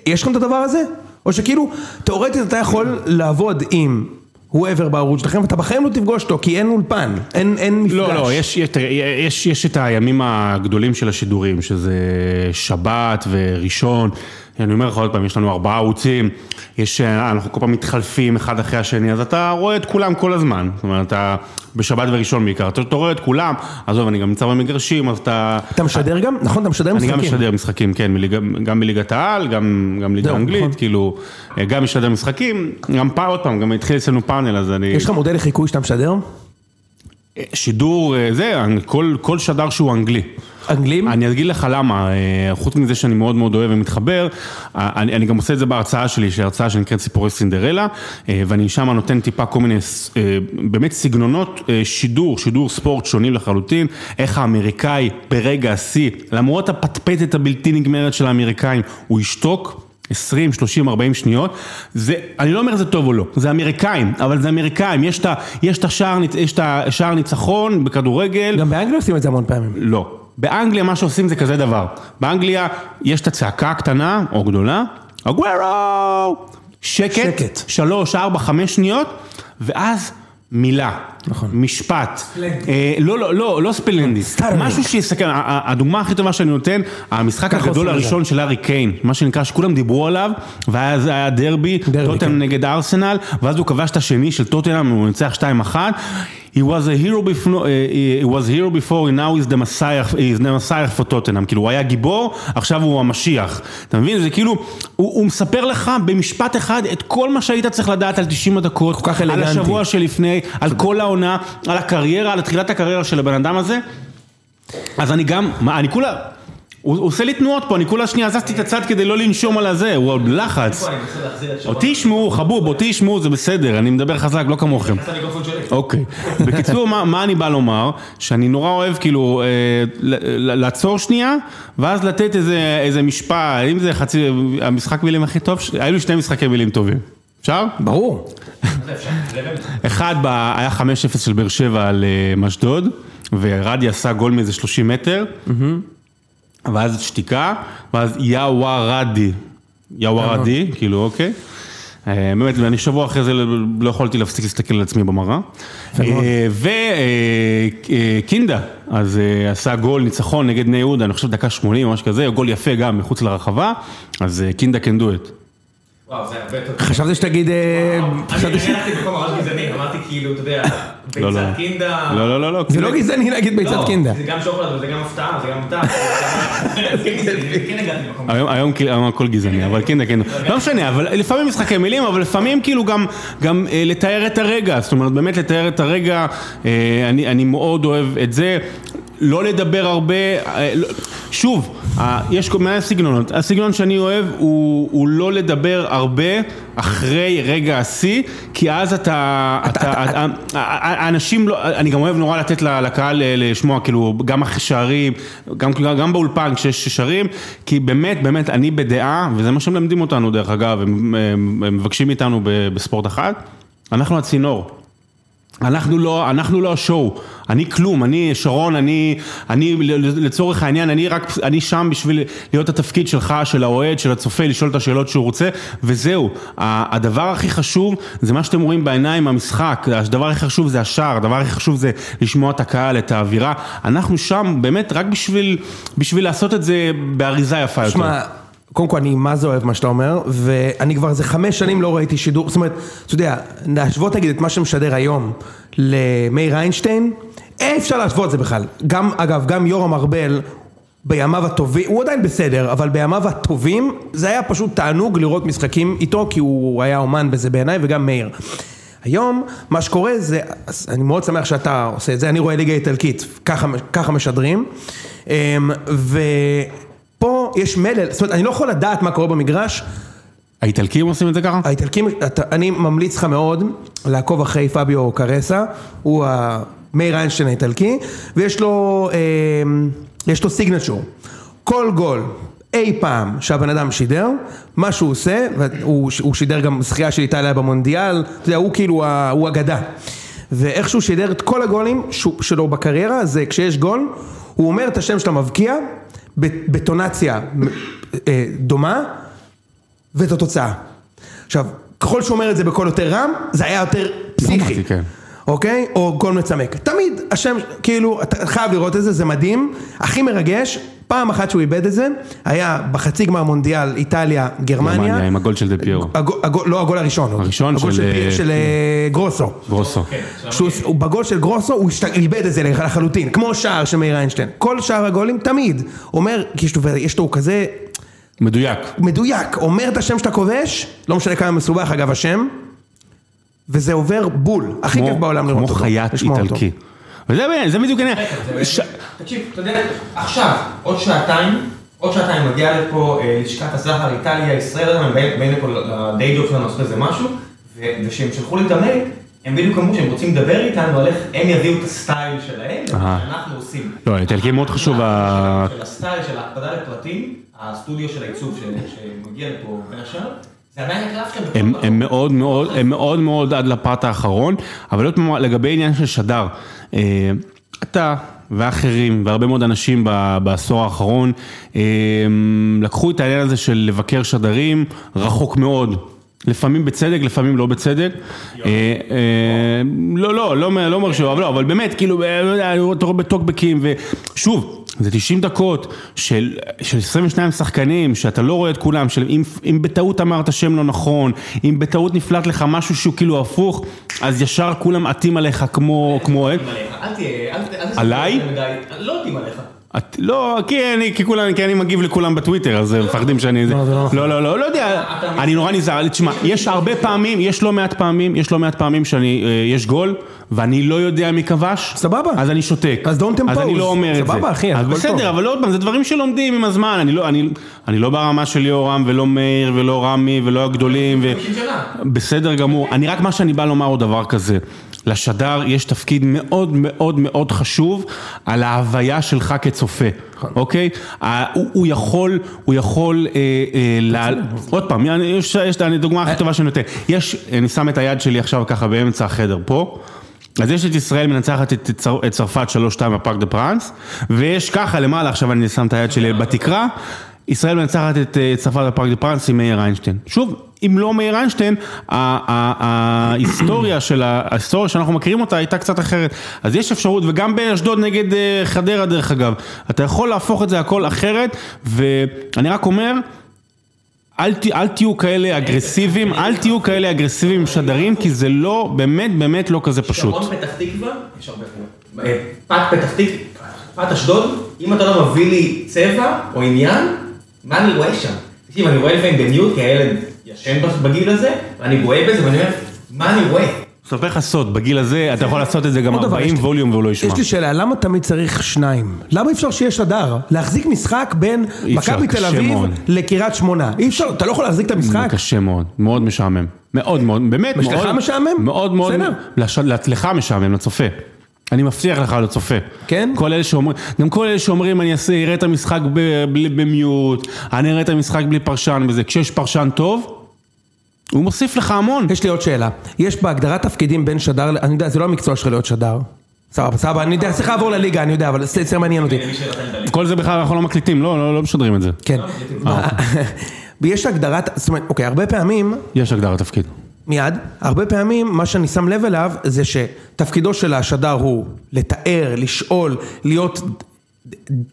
יש לכם את הדבר הזה? או שכאילו, תאורטית אתה יכול לעבוד עם whoever בערוץ שלכם ואתה בחיים לא תפגוש אותו כי אין אולפן, אין, אין מפגש. לא, לא, יש, יש, יש את הימים הגדולים של השידורים, שזה שבת וראשון. אני אומר לך עוד פעם, יש לנו ארבעה ערוצים, יש, אנחנו כל פעם מתחלפים אחד אחרי השני, אז אתה רואה את כולם כל הזמן. זאת אומרת, אתה בשבת וראשון בעיקר, אתה, אתה רואה את כולם, עזוב, אני גם נמצא במגרשים, אז אתה... אתה משדר גם? נכון, אתה משדר אני משחקים. גם משדר משחקים, כן, מליגה, גם בליגת העל, גם, גם ליגה אנגלית, נכון. כאילו, גם משדר משחקים, גם פעם, עוד פעם, גם התחיל אצלנו פאנל, אז אני... יש לך מודל לחיקוי שאתה משדר? שידור, אה, זה, כל, כל שדר שהוא אנגלי. אנגלים? אני אגיד לך למה, אה, חוץ מזה שאני מאוד מאוד אוהב ומתחבר, אה, אני, אני גם עושה את זה בהרצאה שלי, שהיא הרצאה שנקראת סיפורי סינדרלה, ואני שם נותן טיפה כל מיני, באמת סגנונות שידור, שידור ספורט שונים לחלוטין, איך האמריקאי ברגע השיא, למרות הפטפטת הבלתי נגמרת של האמריקאים, הוא ישתוק. 20, 30, 40 שניות, זה, אני לא אומר זה טוב או לא, זה אמריקאים, אבל זה אמריקאים, יש את השער, ניצחון בכדורגל, גם באנגליה עושים את זה המון פעמים. לא. באנגליה מה שעושים זה כזה דבר. באנגליה יש את הצעקה הקטנה או גדולה, אגוורו! שקט, שקט. שלוש, ארבע, חמש שניות, ואז מילה. נכון. משפט. אה, לא, לא, לא, לא ספלנדי. משהו שיסכם, הדוגמה הכי טובה שאני נותן, המשחק הגדול. הראשון של הארי קיין, מה שנקרא, שכולם דיברו עליו, ואז היה דרבי, דרבי, טוטנאם כן. נגד ארסנל, ואז הוא כבש את השני של טוטנאם, הוא ניצח 2-1. He was a hero before, uh, he was a hero before, and now he's the messiah, he's the messiah for Tottenham, כאילו הוא היה גיבור, עכשיו הוא המשיח, אתה מבין? זה כאילו, הוא, הוא מספר לך במשפט אחד את כל מה שהיית צריך לדעת על 90 הדקות, כל כך על אלגנטי. השבוע שלפני, על כל העונה, על הקריירה, על תחילת הקריירה של הבן אדם הזה, אז אני גם, מה, אני כולה, הוא עושה לי תנועות פה, אני כולה שנייה עזבתי את הצד כדי לא לנשום על הזה, הוא עוד לחץ. אותי ישמעו, חבוב, אותי ישמעו, זה בסדר, אני מדבר חזק, לא כמוכם. אוקיי. בקיצור, מה, אני בא לומר? שאני נורא אוהב כאילו אה, לעצור שנייה, ואז לתת איזה, משפט, אם זה חצי, המשחק מילים הכי טוב, היו לי שני משחקי מילים טובים. אפשר? ברור. אחד היה 5-0 של באר שבע על אה, אשדוד, ורדי עשה גול מאיזה 30 מטר, ואז שתיקה, ואז יאווארדי, יאווארדי, כאילו אוקיי. אה, באמת, ואני שבוע אחרי זה לא לא יכולתי להפסיק להסתכל על עצמי במראה. וקינדה, אז אה, עשה גול ניצחון נגד בני יהודה, אני חושב דקה 80 או משהו כזה, גול יפה גם מחוץ לרחבה, אז אה, קינדה can do it. וואו, זה הרבה יותר... חשבתי שתגיד... אה, אני הלכתי במקום ממש גזעני, אמרתי כאילו, אתה יודע, לא, לא. ביצת קינדה... לא, לא, לא, לא. זה לא גזעני להגיד ביצת לא, קינדה. זה גם שוקולד, אבל זה גם הפתעה, זה גם הפתעה. כן. היום, היום, כאילו- היום הכל גזעני, אבל כן, כן, לא משנה, אבל לפעמים משחקי מילים, אבל לפעמים כאילו גם, גם אה, לתאר את הרגע, זאת אומרת באמת לתאר את הרגע, אה, אני, אני מאוד אוהב את זה, לא לדבר הרבה, אה, לא, שוב, אה, יש כל מיני סגנונות, הסגנון שאני אוהב הוא, הוא לא לדבר הרבה אחרי רגע השיא, כי אז אתה, אתה, האנשים, לא, אני גם אוהב נורא לתת לקהל אה, לשמוע, כאילו, גם אחרי שערים, גם, גם באולפן כשיש שרים, כי באמת, באמת, אני בדעה, וזה מה שמלמדים אותנו דרך אגב, הם, הם, הם מבקשים מאיתנו בספורט אחד, אנחנו הצינור. אנחנו לא, אנחנו לא השואו, אני כלום, אני שרון, אני, אני לצורך העניין, אני רק, אני שם בשביל להיות התפקיד שלך, של האוהד, של הצופה, לשאול את השאלות שהוא רוצה, וזהו. הדבר הכי חשוב זה מה שאתם רואים בעיניים מהמשחק, הדבר הכי חשוב זה השער, הדבר הכי חשוב זה לשמוע את הקהל, את האווירה. אנחנו שם באמת רק בשביל, בשביל לעשות את זה באריזה יפה יותר. שמע, קודם כל אני מה זה אוהב מה שאתה אומר, ואני כבר איזה חמש שנים לא ראיתי שידור, זאת אומרת, אתה יודע, להשוות נגיד את מה שמשדר היום למאיר איינשטיין, אי אפשר להשוות את זה בכלל. גם, אגב, גם יורם ארבל, בימיו הטובים, הוא עדיין בסדר, אבל בימיו הטובים, זה היה פשוט תענוג לראות משחקים איתו, כי הוא היה אומן בזה בעיניי, וגם מאיר. היום, מה שקורה זה, אני מאוד שמח שאתה עושה את זה, אני רואה ליגה איטלקית, ככה, ככה משדרים, אמ, ופה יש מלל, זאת אומרת, אני לא יכול לדעת מה קורה במגרש, האיטלקים עושים את זה ככה? האיטלקים, אתה, אני ממליץ לך מאוד לעקוב אחרי פביו קרסה, הוא המאיר איינשטיין האיטלקי, ויש לו, אמ, יש לו סיגנצ'ור. כל גול אי פעם שהבן אדם שידר, מה שהוא עושה, והוא הוא שידר גם זכייה של איטליה במונדיאל, אתה יודע, הוא כאילו, ה- הוא אגדה. ואיך שהוא שידר את כל הגולים שלו בקריירה, זה כשיש גול, הוא אומר את השם של המבקיע, בטונציה אה, דומה, ואת התוצאה. עכשיו, ככל שהוא אומר את זה בקול יותר רם, זה היה יותר פסיכי. כן. אוקיי? או גול מצמק. תמיד השם, כאילו, אתה חייב לראות את זה, זה מדהים. הכי מרגש, פעם אחת שהוא איבד את זה, היה בחצי גמר מונדיאל איטליה, גרמניה. גרמניה, עם הגול של דה פיירו. הגול, הגול, לא הגול הראשון. הראשון הגול של, של, אה, של אה, גרוסו. גרוסו. שהוא, הוא- בגול של גרוסו הוא השת- איבד את זה לחלוטין, כמו שער של מאיר איינשטיין. כל שאר הגולים תמיד. אומר, כי יש לו, יש לו הוא כזה מדויק. מדויק, אומר את השם שאתה כובש, לא משנה כמה מסובך אגב השם, וזה עובר בול, הכי כיף בעולם לראות כמו אותו. חייט לשמוע אותו. איטלקי. וזה זה בדיוק העניין. תקשיב, אתה יודע, עכשיו, עוד שעתיים, עוד שעתיים מגיע לפה אה, לשכת הסחר איטליה, ישראל, הם באים לפה לדיי ג'וב שלנו לעשות איזה משהו, וכשהם שלחו לי את המייל, הם בדיוק אמרו שהם רוצים לדבר איתנו על איך הם יביאו את הסטייל שלהם. שאנחנו עושים. לא, האיטלקים מאוד חשוב של הסטייל של ההקפדה לפרטים, הסטודיו של העיצוב שמגיע לפה בין השאר, הם, מאוד מאוד, הם מאוד מאוד עד לפרט האחרון, אבל לגבי עניין של שדר, אתה ואחרים והרבה מאוד אנשים בעשור האחרון, אה, לקחו את העניין הזה של לבקר שדרים רחוק מאוד. לפעמים בצדק, לפעמים לא בצדק. אה, אה, לא, לא, לא, לא אומר שהוא, אבל לא, אבל באמת, כאילו, אה, אתה רואה בטוקבקים, ושוב, זה 90 דקות של, של 22 שחקנים, שאתה לא רואה את כולם, של אם, אם בטעות אמרת שם לא נכון, אם בטעות נפלט לך משהו שהוא כאילו הפוך, אז ישר כולם עטים עליך כמו. אל תהיה, אל תהיה... עליי? לא עטים עליך. את- לא, כי אני, כי כולם, כי אני מגיב לכולם בטוויטר, אז הם מפחדים שאני... לא, זה לא נכון. לא, לא, לא, לא יודע, אני נורא נזהר, תשמע, יש הרבה פעמים, יש לא מעט פעמים, יש לא מעט פעמים שאני, אה, יש גול, ואני לא יודע מי כבש, סבבה. אז אני שותק, אז don't אז אני impose. לא אומר את זה, סבבה, אחי, אז הכל טוב. בסדר, אבל עוד פעם, זה דברים שלומדים עם הזמן, אני לא, אני, אני לא ברמה של ליאורם ולא מאיר ולא רמי ולא הגדולים, ו... 50 שנה. בסדר גמור, אני רק מה שאני בא לומר הוא דבר כזה, לשדר יש תפקיד מאוד מאוד מאוד חשוב על ההוויה שלך כצופה, אוקיי? הוא הוא יכול, הוא יכול, אה, אה, לה- עוד פעם, יש יש- אני דוגמה הכי טובה שאני נותן, יש, אני שם את היד שלי עכשיו ככה באמצע החדר פה. אז יש את ישראל מנצחת את, צר- את צרפת 3-2 בפארק דה פרנס, ויש ככה למעלה, עכשיו אני שם את היד שלי בתקרה, ישראל מנצחת את אה, צרפת בפארק דה פרנס עם מאיר איינשטיין. שוב, אם לא מאיר איינשטיין, ההיסטוריה של ההיסטוריה שאנחנו מכירים אותה הייתה קצת אחרת. אז יש אפשרות, וגם באשדוד נגד אה, חדרה דרך אגב, אתה יכול להפוך את זה הכל אחרת, ואני רק אומר, אל, ת- אל תהיו כאלה אגרסיביים, אל תהיו כאלה אגרסיביים עם שדרים, כי זה לא, באמת באמת לא כזה פשוט. שרון פתח תקווה, יש הרבה פעמים. אה, פת פתח תקווה, פת אשדוד, אם אתה לא מביא לי צבע או עניין, מה אני רואה שם? תקשיב, אני רואה לפעמים במיוט, כי הילד ישן בגיל הזה, ואני רואה בזה ואני אומר, מה אני רואה? אספר לך סוד, בגיל הזה אתה יכול לעשות את זה גם עוד דבר, 40 יש לי- ווליום והוא לא ישמע. יש לי שאלה, למה תמיד צריך שניים? למה אי אפשר שיהיה שדר? להחזיק משחק בין מכבי תל אביב. לקריית שמונה. אי אפשר, אתה לא יכול להחזיק את המשחק? קשה מאוד, מאוד משעמם. מאוד מאוד, באמת מאוד. לך משעמם? מאוד מאוד. בסדר. לך משעמם, לצופה. אני מבטיח לך לצופה. כן? כל אלה שאומרים, גם כל אלה שאומרים אני אעשה, אראה את המשחק במיוט, אני אראה את המשחק בלי פרשן וזה, כשיש פרשן טוב, הוא מוסיף לך המון. יש לי עוד שאלה. יש בהגדרת תפקידים בין שדר, אני יודע, זה לא המקצוע שלך להיות שדר. סבבה, סבבה, אני יודע, צריך לעבור לליגה, אני יודע, אבל זה זה מעניין אותי. כל זה בכלל אנחנו לא מקליטים, לא, לא, לא משדרים את זה. כן. ויש הגדרת, זאת אומרת, אוקיי, הרבה פעמים, יש הגדרת תפקיד. מיד, הרבה פעמים מה שאני שם לב אליו זה שתפקידו של השדר הוא לתאר, לשאול, להיות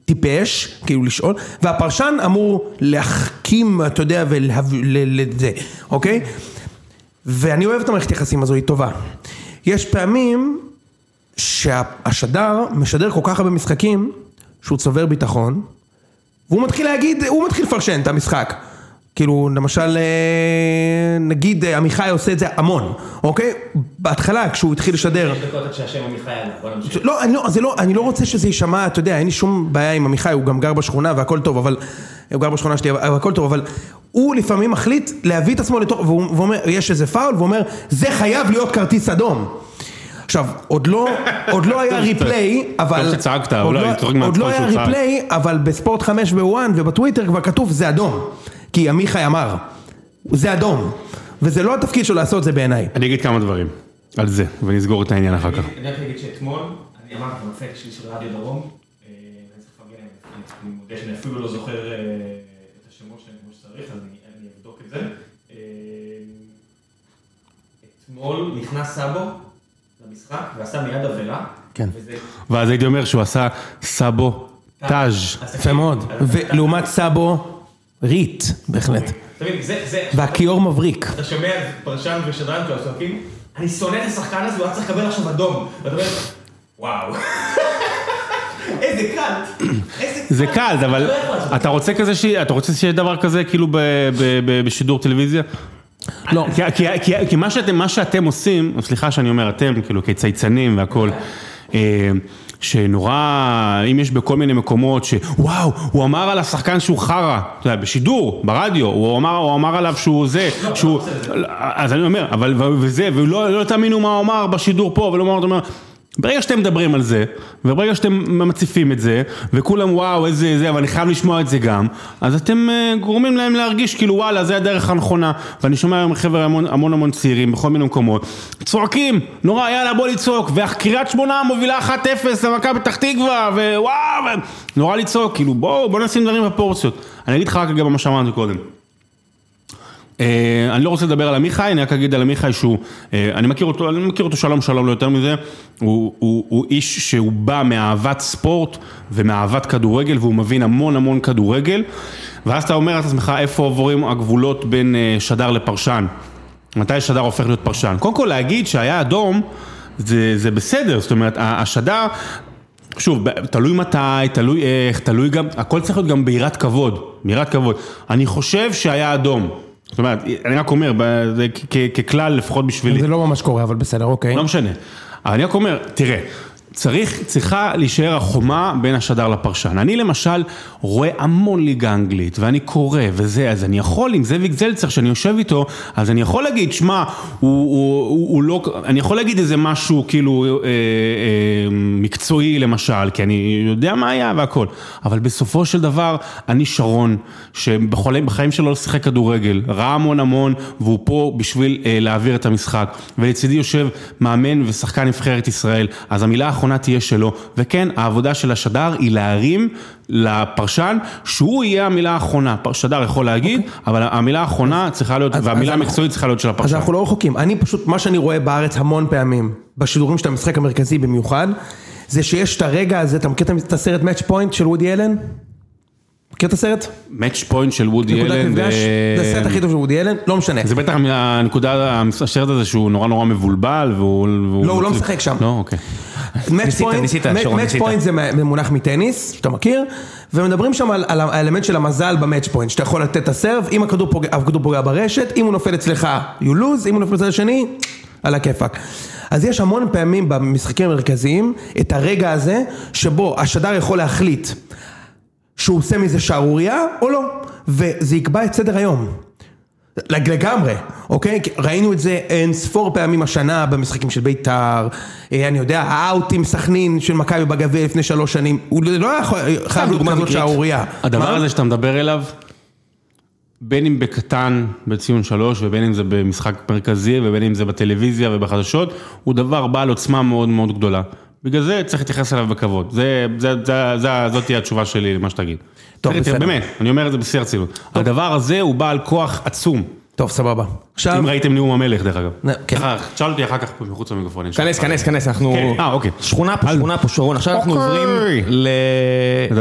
טיפש, כאילו לשאול, והפרשן אמור להחכים, אתה יודע, ולזה, אוקיי? ואני אוהב את המערכת יחסים הזו, היא טובה. יש פעמים שהשדר משדר כל כך הרבה משחקים, שהוא צובר ביטחון, והוא מתחיל להגיד, הוא מתחיל לפרשן את המשחק. כאילו, למשל, אה, נגיד אה, עמיחי עושה את זה המון, אוקיי? בהתחלה, כשהוא התחיל לשדר... דקות עד שהשם עמיחי עלה, בוא נמשיך. לא, אני לא, זה לא, אני לא רוצה שזה יישמע, אתה יודע, אין לי שום בעיה עם עמיחי, הוא גם גר בשכונה והכל טוב, אבל... הוא גר בשכונה שלי, אבל הכל טוב, אבל הוא לפעמים מחליט להביא את עצמו לתוך, והוא והוא אומר, יש איזה פאול, והוא אומר, זה חייב להיות כרטיס אדום. עכשיו, עוד לא, עוד לא היה ריפליי, אבל... טוב שצעקת, עוד לא- מהצחוק לא היה. ריפליי, אבל בספורט 5 ב-one ובטוויטר כבר כתוב, זה אדום. כי עמיחי אמר, זה אדום. וזה לא התפקיד שלו לעשות זה בעיניי. אני אגיד כמה דברים על זה, ונסגור את העניין אחר כך. אני רק אגיד שאתמול, אני אמרתי במפק שלי של רדיו דרום, אה, אני מודה שאני אפילו לא זוכר אה, את השמות שלהם כמו שצריך, אז אני אני אבדוק את זה. אה, אתמול נכנס סאבו למשחק ועשה מיד עבירה. כן. וזה... ואז הייתי אומר שהוא עשה סאבו טאז'. אז יפה מאוד. ולעומת סאבו, ריט, בהחלט. זה, והכיור מבריק. אתה שומע פרשן ושדרן כאלה צועקים, אני שונא את השחקן הזה, הוא היה צריך לקבל עכשיו אדום. ואתה אומר, וואו. איזה. איזה זה קאלט. קל, אבל לא. אתה רוצה כזה ש... אתה רוצה שיהיה דבר כזה כאילו ב- ב- ב- בשידור טלוויזיה? לא. כי- כי- כי- כי מה שאתם, עושים, סליחה שאני אומר אתם, כאילו כצייצנים והכל, אה, שנורא, אם יש בכל מיני מקומות שוואו, הוא אמר על השחקן שהוא חרא, אתה יודע, בשידור, ברדיו, הוא אמר, הוא אמר עליו שהוא זה, שהוא, אז אני אומר, אבל וזה, ולא לא תאמינו מה הוא אמר בשידור פה, ולא מה הוא אומר, ברגע שאתם מדברים על זה, וברגע שאתם מציפים את זה, וכולם וואו איזה זה, אבל אני חייב לשמוע את זה גם, אז אתם אה, גורמים להם להרגיש כאילו וואלה זה הדרך הנכונה, ואני שומע היום חבר'ה המון המון המון צעירים בכל מיני מקומות, צועקים, נורא יאללה בוא לצעוק, וקריית שמונה מובילה 1-0 למכבי פתח תקווה, ווואו, נורא לצעוק, כאילו בואו בוא נשים דברים בפורציות. אני אגיד לך רק גם מה שאמרתי קודם. אה, אני לא רוצה לדבר על עמיחי, אני רק אגיד על עמיחי שהוא, אה, אני מכיר אותו, אני מכיר אותו שלום שלום לא יותר מזה, הוא, הוא, הוא איש שהוא בא מאהבת ספורט ומאהבת כדורגל והוא מבין המון המון כדורגל, ואז אתה אומר לעצמך איפה עוברים הגבולות בין אה, שדר לפרשן, מתי שדר הופך להיות פרשן. קודם כל להגיד שהיה אדום, זה, זה בסדר, זאת אומרת, השדר... שוב, תלוי מתי, תלוי איך, תלוי גם, הכל צריך להיות גם ביראת כבוד, ביראת כבוד. אני חושב שהיה אדום. זאת אומרת, אני רק אומר, ככלל, לפחות בשבילי. זה לא ממש קורה, אבל בסדר, אוקיי. לא משנה. אני רק אומר, תראה, צריך, צריכה להישאר החומה בין השדר לפרשן. אני למשל רואה המון ליגה אנגלית, ואני קורא וזה, אז אני יכול עם זאביק זלצר, שאני יושב איתו, אז אני יכול להגיד, שמע, הוא, הוא, הוא, הוא לא, אני יכול להגיד איזה משהו כאילו אה, אה, מקצועי למשל, כי אני יודע מה היה והכל, אבל בסופו של דבר, אני שרון, שבחיים שלו לא שיחק כדורגל, ראה המון המון, והוא פה בשביל אה, להעביר את המשחק, ולצידי יושב מאמן ושחקן נבחרת ישראל, אז המילה האחרונה תהיה שלו, וכן, העבודה של השדר היא להרים לפרשן, שהוא יהיה המילה האחרונה, שדר יכול להגיד, okay. אבל המילה האחרונה צריכה להיות, אז, והמילה המקצועית צריכה להיות של הפרשן. אז אנחנו לא רחוקים, אני פשוט, מה שאני רואה בארץ המון פעמים, בשידורים של המשחק המרכזי במיוחד, זה שיש את הרגע הזה, אתה מכיר את הסרט Match Point של וודי אלן? מכיר את הסרט? Match Point של וודי אלן. זה הסרט הכי טוב של וודי אלן, לא משנה. זה בטח הנקודה, הסרט הזה שהוא נורא נורא מבולבל והוא... לא, הוא לא משחק שם. לא, אוקיי. Match Point זה מונח מטניס, שאתה מכיר, ומדברים שם על האלמנט של המזל במאץ' פוינט, שאתה יכול לתת את הסרב, אם הכדור פוגע ברשת, אם הוא נופל אצלך, you lose, אם הוא נופל אצל השני, על הכיפאק. אז יש המון פעמים במשחקים המרכזיים, את הרגע הזה, שבו השדר יכול להחליט שהוא עושה מזה שערורייה או לא, וזה יקבע את סדר היום. לגמרי, אוקיי? ראינו את זה אין ספור פעמים השנה במשחקים של בית"ר, אה, אני יודע, האאוטים סכנין של מכבי בגביע לפני שלוש שנים, הוא לא היה חייב להיות כזאת שערורייה. הדבר הזה שאתה מדבר אליו, בין אם בקטן בציון שלוש ובין אם זה במשחק מרכזי ובין אם זה בטלוויזיה ובחדשות, הוא דבר בעל עוצמה מאוד מאוד גדולה. בגלל זה צריך להתייחס אליו בכבוד, זה, זה, זה, זה, זאת תהיה התשובה שלי למה שתגיד. טוב, בסדר. באמת, אני אומר את זה בשיא הרצינות. הדבר הזה הוא בעל כוח עצום. טוב, סבבה. עכשיו... אם ראיתם נאום המלך, דרך אגב. כן. תשאל אותי אחר כך מחוץ למיקרופון. כנס, כנס, כנס, אנחנו... כן. אה, אוקיי. שכונה פה, שכונה פה, שרון. עכשיו אנחנו עוברים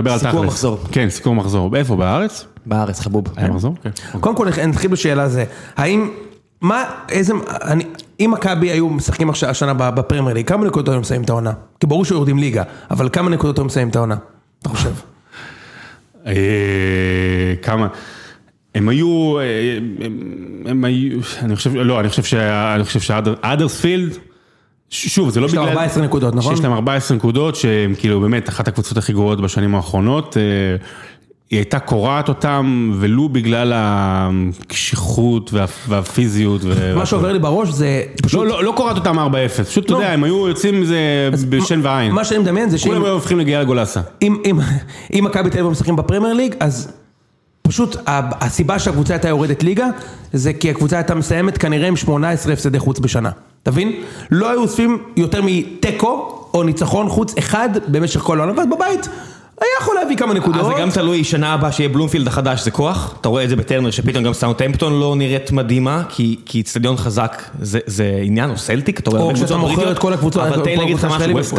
לסיכום מחזור. כן, סיכום מחזור. איפה, בארץ? בארץ, חבוב. היה מחזור? כן. קודם כל, נתחיל בשאלה זה. האם... מה, איזה... אני... אם מכבי היו משחקים השנה בפרמייר ליג, כמה נקודות היו מסיימים את העונה? כי ברור שיורדים ליגה, אבל כמה נקודות היו מסיימים את העונה? אתה חושב? אה, כמה... הם היו, אה, הם היו, אני חושב, לא, אני חושב אני חושב שאדרספילד, שוב, זה לא בגלל... יש להם 14 נקודות, נכון? שיש להם 14 נקודות, שהם כאילו באמת אחת הקבוצות הכי גרועות בשנים האחרונות. היא הייתה קורעת אותם, ולו בגלל הקשיחות והפיזיות. מה שעובר לי בראש זה פשוט... לא, לא, לא קורעת אותם 4-0, פשוט אתה לא. יודע, הם היו יוצאים מזה בשן ועין. מה שאני מדמיין זה שאם... כולם היו הופכים לגיאה לגולסה. אם מכבי תל אביב משחקים בפרמייר ליג, אז פשוט הסיבה שהקבוצה הייתה יורדת ליגה, זה כי הקבוצה הייתה מסיימת כנראה עם 18 הפסדי חוץ בשנה. תבין? לא היו אוספים יותר מתיקו או ניצחון חוץ אחד במשך כל העולם, ואז בבית היה יכול להביא כמה נקודות. אז זה גם תלוי שנה הבאה שיהיה בלומפילד החדש, זה כוח? אתה רואה את זה בטרנר שפתאום גם סאונטמפטון לא נראית מדהימה, כי אצטדיון חזק זה עניין, או סלטיק, אתה רואה הרבה קבוצות בריטיות. או כשאתה מוכר את כל הקבוצות, אבל תן לי להגיד לך משהו.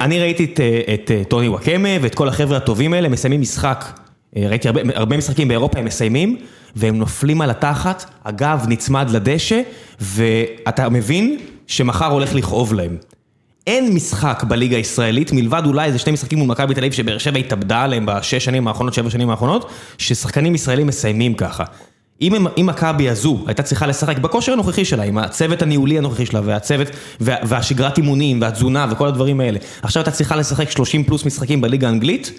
אני ראיתי את טוני וואקמה ואת כל החבר'ה הטובים האלה מסיימים משחק. ראיתי הרבה, הרבה משחקים באירופה, הם מסיימים, והם נופלים על התחת, הגב נצמד לדשא, ואתה מבין שמחר הולך לכאוב להם. אין משחק בליגה הישראלית, מלבד אולי איזה שני משחקים מול מכבי תל אביב שבאר שבע התאבדה עליהם בשש שנים האחרונות, שבע שנים האחרונות, ששחקנים ישראלים מסיימים ככה. אם מכבי הזו הייתה צריכה לשחק בכושר הנוכחי שלה, עם הצוות הניהולי הנוכחי שלה, והצוות, וה, והשגרת אימונים, והתזונה, וכל הדברים האלה, עכשיו הייתה צריכה לשחק 30 פלוס משחקים בליגה האנגלית,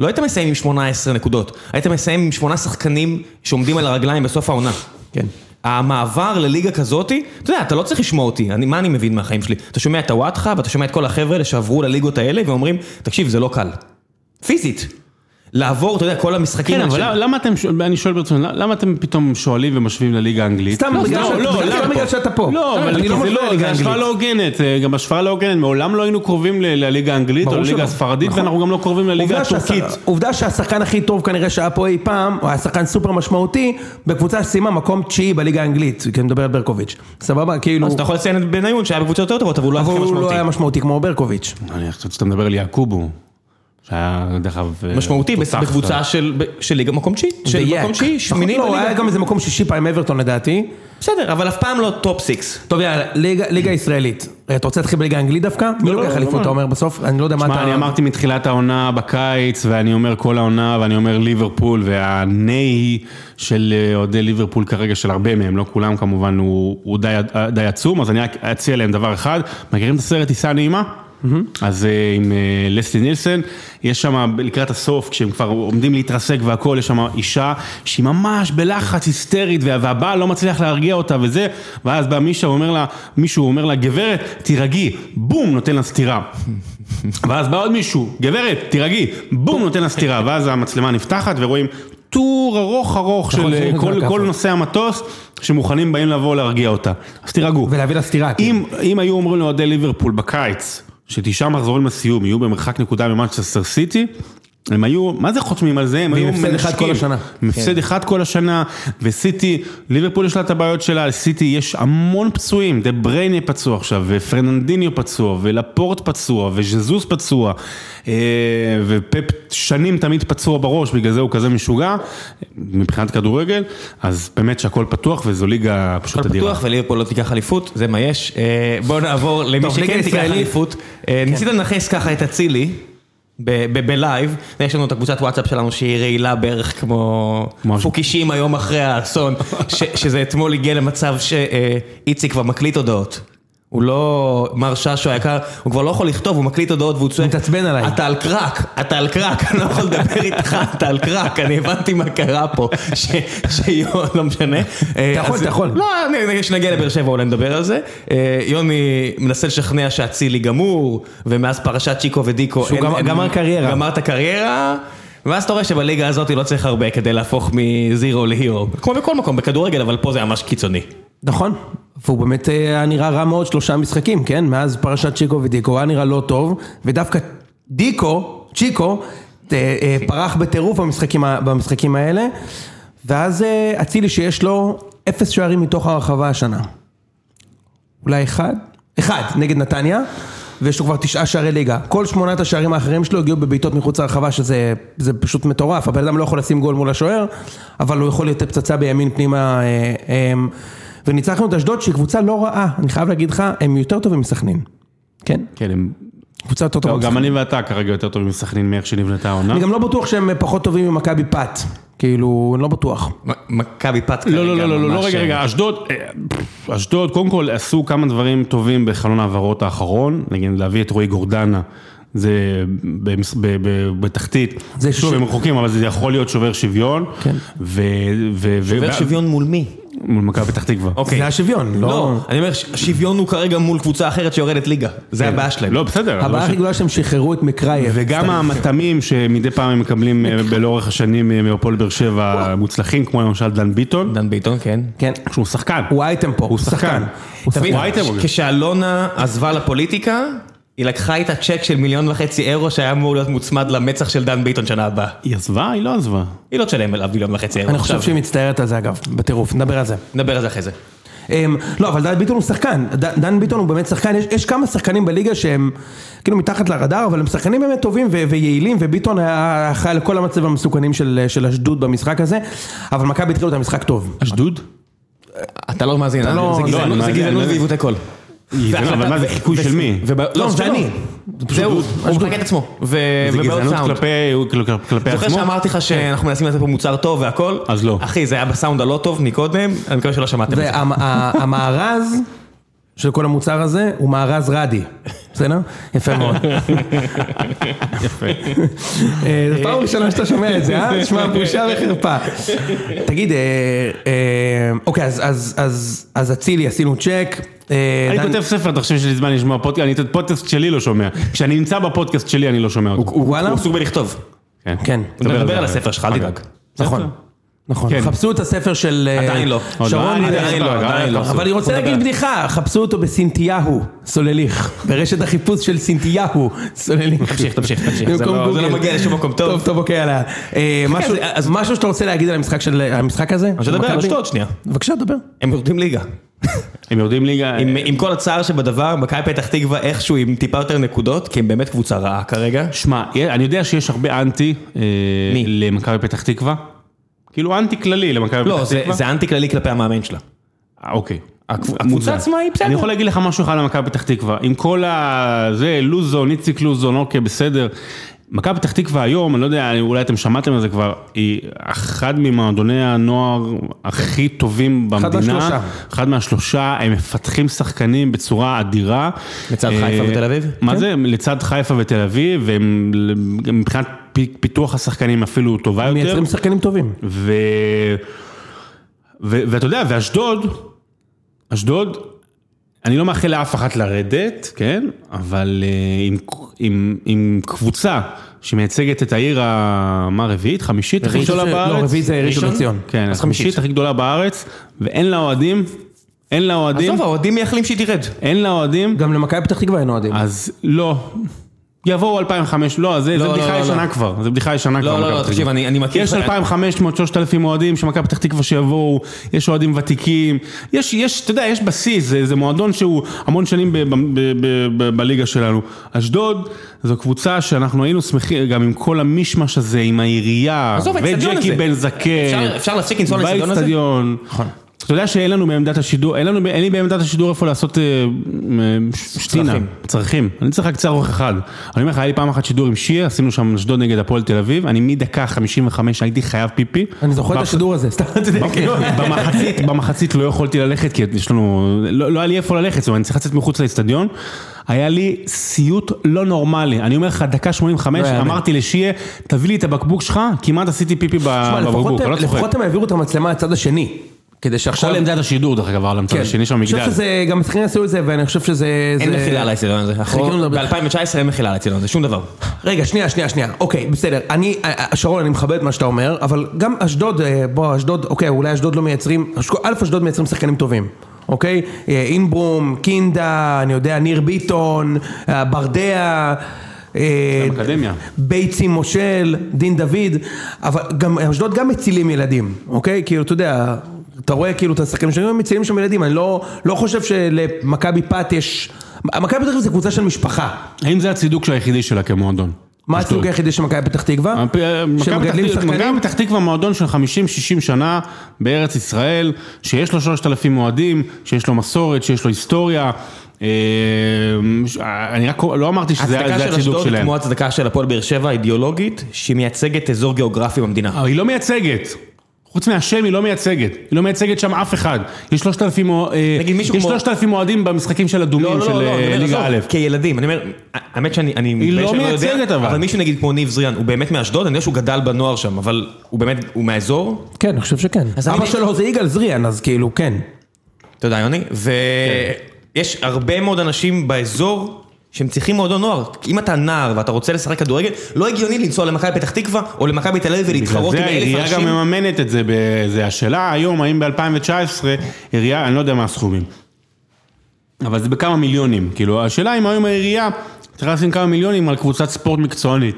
לא היית מסיים עם 18 נקודות, היית מסיים עם שמונה שחקנים שעומדים על הרגליים בסוף העונה. כן. המעבר לליגה כזאתי, אתה יודע, אתה לא צריך לשמוע אותי, אני, מה אני מבין מהחיים שלי? אתה שומע את הוואטחה ואתה שומע את כל החבר'ה האלה שעברו לליגות האלה ואומרים, תקשיב, זה לא קל. פיזית. לעבור, אתה יודע, כל המשחקים. כן, אבל למה- אתם, אני שואל ברצינות, למה אתם פתאום שואלים ומשווים לליגה האנגלית? סתם לא, בגלל לא, שאתה- לא, בגלל שאתה פה. לא, אבל לא זה לא, השוואה. לא הוגנת, אה, גם השוואה לא הוגנת, מעולם לא היינו קרובים לליגה האנגלית או לליגה. הספרדית, נכון. ואנחנו גם לא קרובים לליגה הטורקית. עובדה שהשחקן הכי טוב כנראה שהיה פה אי פעם, או היה שחקן סופר משמעותי, בקבוצה שסיימה מקום תשיעי בליגה האנגלית, כי אני מדבר על ברקוביץ'. סבבה? כאילו... אז אתה יכול לציין את בניון שהיה בקבוצה יותר טובות, אבל הוא לא היה אבל הכי הוא משמעותי. היה משמעותי כמו ברקוביץ'. אני חושב שאתה מדבר על יעקובו, שהיה דרך אגב... אה, משמעותי. בקבוצה של ליגה מקום תשיעי, של. מקום תשיעי, שמיני נכון, לא, היה בליגה. גם איזה מקום שישי פעם אברטון לדעתי. בסדר, אבל אף פעם לא טופ סיקס. טוב יאללה, ליגה- ליגה ישראלית. אה, אתה רוצה להתחיל בליגה האנגלית דווקא? מי לא, לוקח לא, אליפות לא. אתה אומר בסוף? אני לא יודע מה אתה... שמע, אני אמרתי מתחילת העונה בקיץ, ואני אומר כל העונה, ואני אומר ליברפול, והנה של אה, אוהדי ליברפול כרגע, של הרבה מהם, לא כולם כמובן, הוא, די, די עצום, אז אני רק אציע להם דבר אחד, מכירים את הסרט טיסה נעימה? אז אה, עם אה, לסלי נילסון, יש שם לקראת הסוף, כשהם כבר עומדים להתרסק והכל, יש שם אישה שהיא ממש בלחץ היסטרית, וה- והבעל לא מצליח להרגיע אותה וזה, ואז בא מישהו אומר לה, מישהו אומר לה, גברת, תירגעי, בום, נותן לה סטירה. ואז בא עוד מישהו, גברת, תירגעי, בום, נותן לה סטירה, ואז המצלמה נפתחת ורואים טור ארוך ארוך של נכון, אה, כל. כל נוסעי המטוס, שמוכנים באים לבוא להרגיע אותה. אז תירגעו. ולהביא לה סטירה. כן. אם, אם היו אומרים לאוהדי ליברפול בקיץ, שתשעה מחזורים לסיום יהיו במרחק נקודה ממנצ'סטר סיטי, הם היו, מה זה חותמים על זה? הם היו הפסד אחד כל השנה. עם הפסד אחד כל השנה, וסיטי, ליברפול יש לה את הבעיות שלה, לסיטי יש המון פצועים, דה בריינה פצוע עכשיו, ופרננדיניו פצוע, ולפורט פצוע, וז'זוס פצוע, אה, ופפ שתמיד תמיד פצוע בראש, בגלל זה הוא כזה משוגע, מבחינת כדורגל, אז באמת שהכל פתוח, וזו ליגה פשוט הכל אדירה. פתוח וליברפול לא תיקח אליפות, זה מה יש. אה, בואו נעבור למי שכן תיקח. אליפות. אה, ניסית לנכס ככה את אצילי. בלייב, יש לנו את הקבוצת וואטסאפ שלנו שהיא רעילה בערך כמו. פוקישים היום אחרי האסון, שזה אתמול הגיע למצב שאיציק כבר מקליט הודעות. הוא לא, מר ששו היקר, הוא כבר לא יכול לכתוב, הוא מקליט הודעות והוא צועק, מתעצבן עליי. אתה על קרק, אתה על קרק, אני לא יכול לדבר איתך, אתה על קרק, אני הבנתי מה קרה פה, שיון, לא משנה. אתה יכול, אתה יכול. לא, כשנגיע לבאר שבע אולי נדבר על זה. אה, יוני מנסה לשכנע שאצילי גמור, ומאז פרשת צ'יקו ודיקו... שהוא גמר קריירה. גמר את הקריירה. ואז אתה רואה שבליגה הזאת לא צריך הרבה כדי להפוך מזירו להירו. כמו בכל מקום, בכדורגל, אבל פה זה ממש קיצוני. נכון, והוא באמת אה, היה נראה רע מאוד שלושה משחקים, כן? מאז פרשת צ'יקו ודיקו, הוא היה נראה לא טוב, ודווקא דיקו, צ'יקו, אה, אה, פרח בטירוף במשחקים, במשחקים האלה, ואז אצילי שיש לו אפס שערים מתוך הרחבה השנה. אולי אחד? אחד, נגד נתניה. ויש לו כבר תשעה שערי ליגה. כל שמונת השערים האחרים שלו הגיעו בבעיטות מחוץ לרחבה, שזה זה פשוט מטורף. הבן אדם לא יכול לשים גול מול השוער, אבל הוא יכול לתת פצצה בימין פנימה. אה, אה, וניצחנו את אשדוד שהיא קבוצה לא רעה, אני חייב להגיד לך, הם יותר טובים מסכנין. כן? כן, הם... קבוצה יותר טובה לא, גם. אני ואתה כרגע יותר טובים מסכנין מאיך שנבנתה העונה. אני גם לא בטוח שהם פחות טובים ממכבי פת. כאילו, אני לא בטוח. מכבי פת לא, לא, כרגע לא, לא, לא, ממש, רגע, אה, רגע, אשדוד, אה, אשדוד, קודם כל עשו כמה דברים טובים בחלון ההעברות האחרון, נגיד להביא את רועי גורדנה, זה במס- ב- ב- בתחתית, זה שוב, ש- הם רחוקים, אבל זה יכול להיות שובר שוויון, כן. ו... ו- ו- שובר ו- שוויון מול מי? מול מכבי פתח תקווה. אוקיי. זה השוויון, לא... לא, אני אומר, השוויון הוא כרגע מול קבוצה אחרת שיורדת ליגה. זה הבעיה שלהם. לא, בסדר. הבעיה הכי גדולה שהם שחררו את מקרייב. וגם המטעמים שמדי פעם הם מקבלים אה, לאורך השנים אה, מהפועל באר שבע מוצלחים, כמו למשל דן ביטון, דן ביטון, כן. כן. שהוא שחקן. הוא אייטם פה. הוא שחקן. הוא. אייטם. כשאלונה עזבה לפוליטיקה, היא לקחה איתה צ'ק של מיליון וחצי אירו שהיה אמור להיות מוצמד למצח של דן ביטון שנה הבאה. היא עזבה? היא לא עזבה. היא לא תשלם עליו מיליון וחצי אירו אני חושב עכשיו. שהיא מצטערת על זה אגב, בטירוף, נדבר על זה. נדבר על זה אחרי זה. אמ, לא, אבל דן ביטון הוא שחקן, ד- דן ביטון הוא באמת שחקן, יש, יש כמה שחקנים בליגה שהם כאילו מתחת לרדאר, אבל הם שחקנים באמת טובים ו- ויעילים, וביטון היה אחראי לכל המצבים המסוכנים של, של אשדוד במשחק הזה, אבל מכבי התחילו את המשחק טוב. אשדוד? אתה לא מאזין, אתה לא- זה גזענות- ועיוותי קול. אבל מה זה חיקוי של מי? וב- לא, זה. אני. זהו, הוא מחקה את עצמו. זה גזענות סאונד. כלפי כלפי זוכר עצמו? שאמרתי לך שאנחנו מנסים לתת פה מוצר טוב והכל? אז לא. אחי, זה היה בסאונד הלא טוב מקודם, אני מקווה שלא שמעתם את זה. והמארז של כל המוצר הזה הוא מארז רדי, בסדר? יפה מאוד. יפה. אה, זו פעם ראשונה שאתה שומע את זה, אה? תשמע, בושה וחרפה. תגיד, אה, אה, אוקיי, אז- אז- אז אז אצילי עשינו צ'ק. אני כותב ספר, אתה חושב שיש לי זמן לשמוע פודקאסט? אני את הפודקאסט שלי לא שומע. כשאני נמצא בפודקאסט שלי אני לא שומע אותו. הוא וואלה? הוא עסוק בלכתוב. כן. הוא מדבר על. הספר שלך, אל תדאג. נכון. נכון, כן. חפשו את הספר של אה, עדיין לא. שרון לא. עדיין לא, עדיין לא. אבל אני רוצה להגיד. בדיחה, חפשו אותו בסינתיהו, סולליך, ברשת החיפוש של סינתיהו, סולליך. תמשיך, תמשיך, תמשיך. זה לא- לא. מגיע לשום מקום טוב. טוב, טוב, אוקיי, יאללה. אה, משהו- אז- משהו שאתה רוצה להגיד על המשחק של- על המשחק הזה? אז נדבר על מכבי? אשדוד שנייה. בבקשה, דבר. הם יורדים ליגה. הם יורדים ליגה, עם, עם כל הצער שבדבר, מכבי פתח תקווה איכשהו עם טיפה יותר נקודות, כי הם באמת קבוצה רעה כרגע. שמע, אני יודע שיש הרבה אנטי אה? למכבי פתח תקווה. כאילו אנטי כללי למכבי לא, פתח תקווה. זה אנטי כללי כלפי המאמן שלה. אה, אוקיי. הקב- הקבוצה. עצמה היא בסדר. אני יכול להגיד לך משהו אחד על מכבי פתח תקווה. עם כל ה... זה, לוזון, איציק לוזון, אוקיי, בסדר. מכבי פתח תקווה היום, אני לא יודע, אולי אתם שמעתם על זה כבר, היא אחד ממועדוני הנוער הכי טובים אחד במדינה. מהשלושה. אחד מהשלושה, הם מפתחים שחקנים בצורה אדירה. לצד אה, חיפה ותל אביב? מה כן. זה? לצד חיפה ותל אביב, והם מבחינת פיתוח השחקנים אפילו טובה יותר. מייצרים שחקנים טובים. ו... ו... ואתה יודע, ואשדוד, אשדוד, אני לא מאחל לאף אחת לרדת, כן? אבל אה, עם, עם, עם קבוצה שמייצגת את העיר, ה... מה, רביעית? חמישית? הכי גדולה זה- בארץ? לא, רביעית זה ראשון? לציון. כן, אז חמישית. הכי גדולה בארץ, ואין לה אוהדים, אין לה אוהדים, עזוב, האוהדים מייחלים שהיא תרד. אין לה אוהדים, גם למכבי פתח תקווה אין אוהדים. אז לא. יבואו 2005, לא, זה, לא, זה לא, בדיחה לא, ישנה לא. כבר, זה בדיחה ישנה כבר. לא, מכבי לא, פתח תקשיב. אני אני מכיר... יש 2,500, 3,000 אוהדים שמכבי פתח תקווה שיבואו, יש אוהדים ותיקים, יש, יש, אתה יודע, יש בסיס, זה, זה מועדון שהוא המון שנים ב, ב, ב, ב, ב, בליגה שלנו. אשדוד זו קבוצה שאנחנו היינו שמחים, גם עם כל המישמש הזה, עם העירייה, וג'קי. בן זקן, אפשר- אפשר להפסיק לנסוע לאצטדיון הזה? אתה יודע שאין לנו בעמדת השידור, אין לנו, אין לי בעמדת השידור איפה לעשות אה, שטינה, צרכים. אני צריך רק צר אורך אחד. אני אומר לך, היה לי פעם אחת שידור עם שיה, עשינו שם אשדוד נגד הפועל תל אביב, אני מדקה 55 הייתי חייב פיפי. אני זוכר את השידור הזה, סתם, יודע, כאילו. במחצית, במחצית לא יכולתי ללכת, כי יש לנו, לא, לא היה לי איפה ללכת, זאת אומרת, אני צריך לצאת מחוץ לאצטדיון. היה לי סיוט לא נורמלי, אני אומר לך, דקה 85, לא. אמרתי לשיה, תביא לי את הבקבוק שלך, כמעט עשיתי פיפי בבקבוק, לא צוחק. לפחות הם העבירו את המצלמה לצד השני. כדי שעכשיו... כל עמדת השידור, דרך אגב, על המצד כן. השני של אני חושב המגדל. שזה, גם השחקנים עשו את זה, ואני חושב שזה... אין מחילה על האצטדיון הזה. לדבר. ב-2019 אין מחילה על האצטדיון הזה, שום דבר. רגע, שנייה, שנייה, שנייה. אוקיי, בסדר. אני, שרון, אני מכבד את מה שאתה אומר, אבל גם אשדוד, אה, בוא, אשדוד, אוקיי, אולי אשדוד לא מייצרים, א', אשדוד מייצרים שחקנים טובים. אוקיי? אה, אינברום, קינדה, אני יודע, ניר ביטון, אה, ברדע. אקדמיה. ביצים מושל, דין דוד, אבל גם אשדוד גם מצילים ילדים, אוקיי? כאילו, אתה יודע, אתה רואה כאילו את השחקנים שלהם מצילים שם ילדים, אני לא, לא חושב שלמכבי פת יש... מכבי פתח תקווה זה קבוצה של משפחה. האם זה הצידוק היחידי שלה כמועדון? מה. הציוג היחידי של מכבי פתח תקווה? המפ- מכבי שמגדלים פתח- שחקנים? מכבי פתח תקווה מועדון של 50-60 שנה בארץ ישראל, שיש לו 3,000 אוהדים, שיש לו מסורת, שיש לו היסטוריה. אה, אני רק לא אמרתי שזה הצדקה זה של הצידוק אשדוד שלהם. כמו הצדקה של הפועל באר שבע האידיאולוגית, שהיא מייצגת אזור גיאוגרפי במדינה. היא לא מייצגת. חוץ מהשם היא לא מייצגת, היא לא מייצגת שם אף אחד. יש 3,000 אוה- אה, נגיד מישהו יש כמו- 3,000 אוהדים במשחקים של אדומים של אני אה, אומר, ליגה א'. כילדים, אני אומר, האמת שאני, אני מתבייש לא מייצגת אבל. אבל מישהו נגיד כמו ניב זריאן, הוא באמת מאשדוד, אני יודע שהוא גדל בנוער שם, אבל הוא באמת, הוא מהאזור, כן, אני חושב שכן. אז אבא שלו זה יגאל זריאן, אז כאילו, כן. תודה יוני, ויש הרבה מאוד אנשים באזור שהם צריכים מועדון נוער, אם אתה נער ואתה רוצה לשחק כדורגל, לא הגיוני לנסוע למכבי פתח תקווה או למכבי תל אביב ולהתחרות עם בגלל זה אלף העירייה גם אנשים. מממנת את זה, זה השאלה היום, האם ב-2019, עירייה, אני לא יודע מה הסכומים, אבל זה בכמה מיליונים, כאילו, השאלה אם היום העירייה צריכה לשים כמה מיליונים על קבוצת ספורט מקצוענית.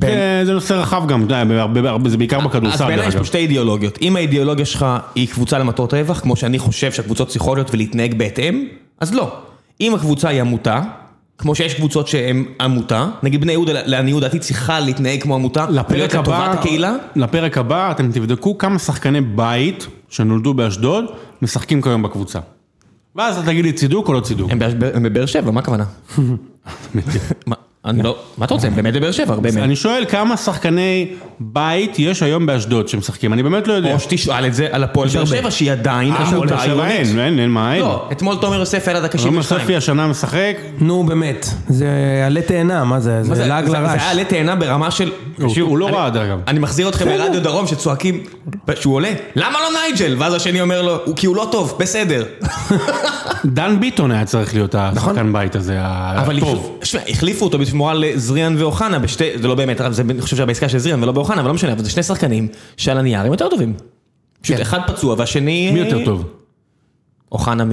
זה- זה נושא רחב גם, זה בעיקר אז בכדורסל, בעיניי דרך יש פה. שתי אידיאולוגיות, אם האידיאולוגיה שלך היא קבוצה למטרות רווח, כמו שאני חושב שהקבוצות צריכות להיות ולהתנהג בהתאם, אז לא. אם הקבוצה היא עמותה, כמו שיש קבוצות שהן עמותה, נגיד בני יהודה, לעניות דעתי צריכה להתנהג כמו עמותה, לפרק הבא, הקהילה, לפרק הבא אתם תבדקו כמה שחקני בית שנולדו באשדוד משחקים כיום בקבוצה. ואז אתה תגיד לי צידוק או לא צידוק. הם בבאר שבע, מה הכוונה? אני לא, מה אתה רוצה? הם באמת בבאר שבע, הרבה מהם. אני שואל כמה שחקני בית יש היום באשדוד שמשחקים, אני באמת לא יודע. או שתשאל את זה על הפועל באר שבע, שהיא עדיין אה, שבע עירונית. אין, אין, אין מה, אין. לא, אתמול תומר יוסף היה רום 72. יוספי השנה משחק, נו, באמת. זה עלה תאנה, מה זה? זה לעג זה זה לרש. היה עלה תאנה ברמה של... הוא- לא רע, דרך אגב. אני מחזיר אתכם לרדיו דרום שצועקים, שהוא עולה, למה לא נייג'ל? ואז השני אומר לו, "הוא- כי הוא לא טוב, בסדר. דן ביטון היה צריך להיות השחקן בית הזה, נכון. אבל הטוב. שמע, החליפו אותו בשביל בתמורה לזריאן ואוחנה, בשתי, זה לא באמת, זה, אני חושב שבעסקה של זריאן ולא באוחנה, אבל לא משנה, אבל זה שני שחקנים שעל הנייר הם יותר טובים. פשוט כן. אחד פצוע והשני... מי יותר טוב? אוחנה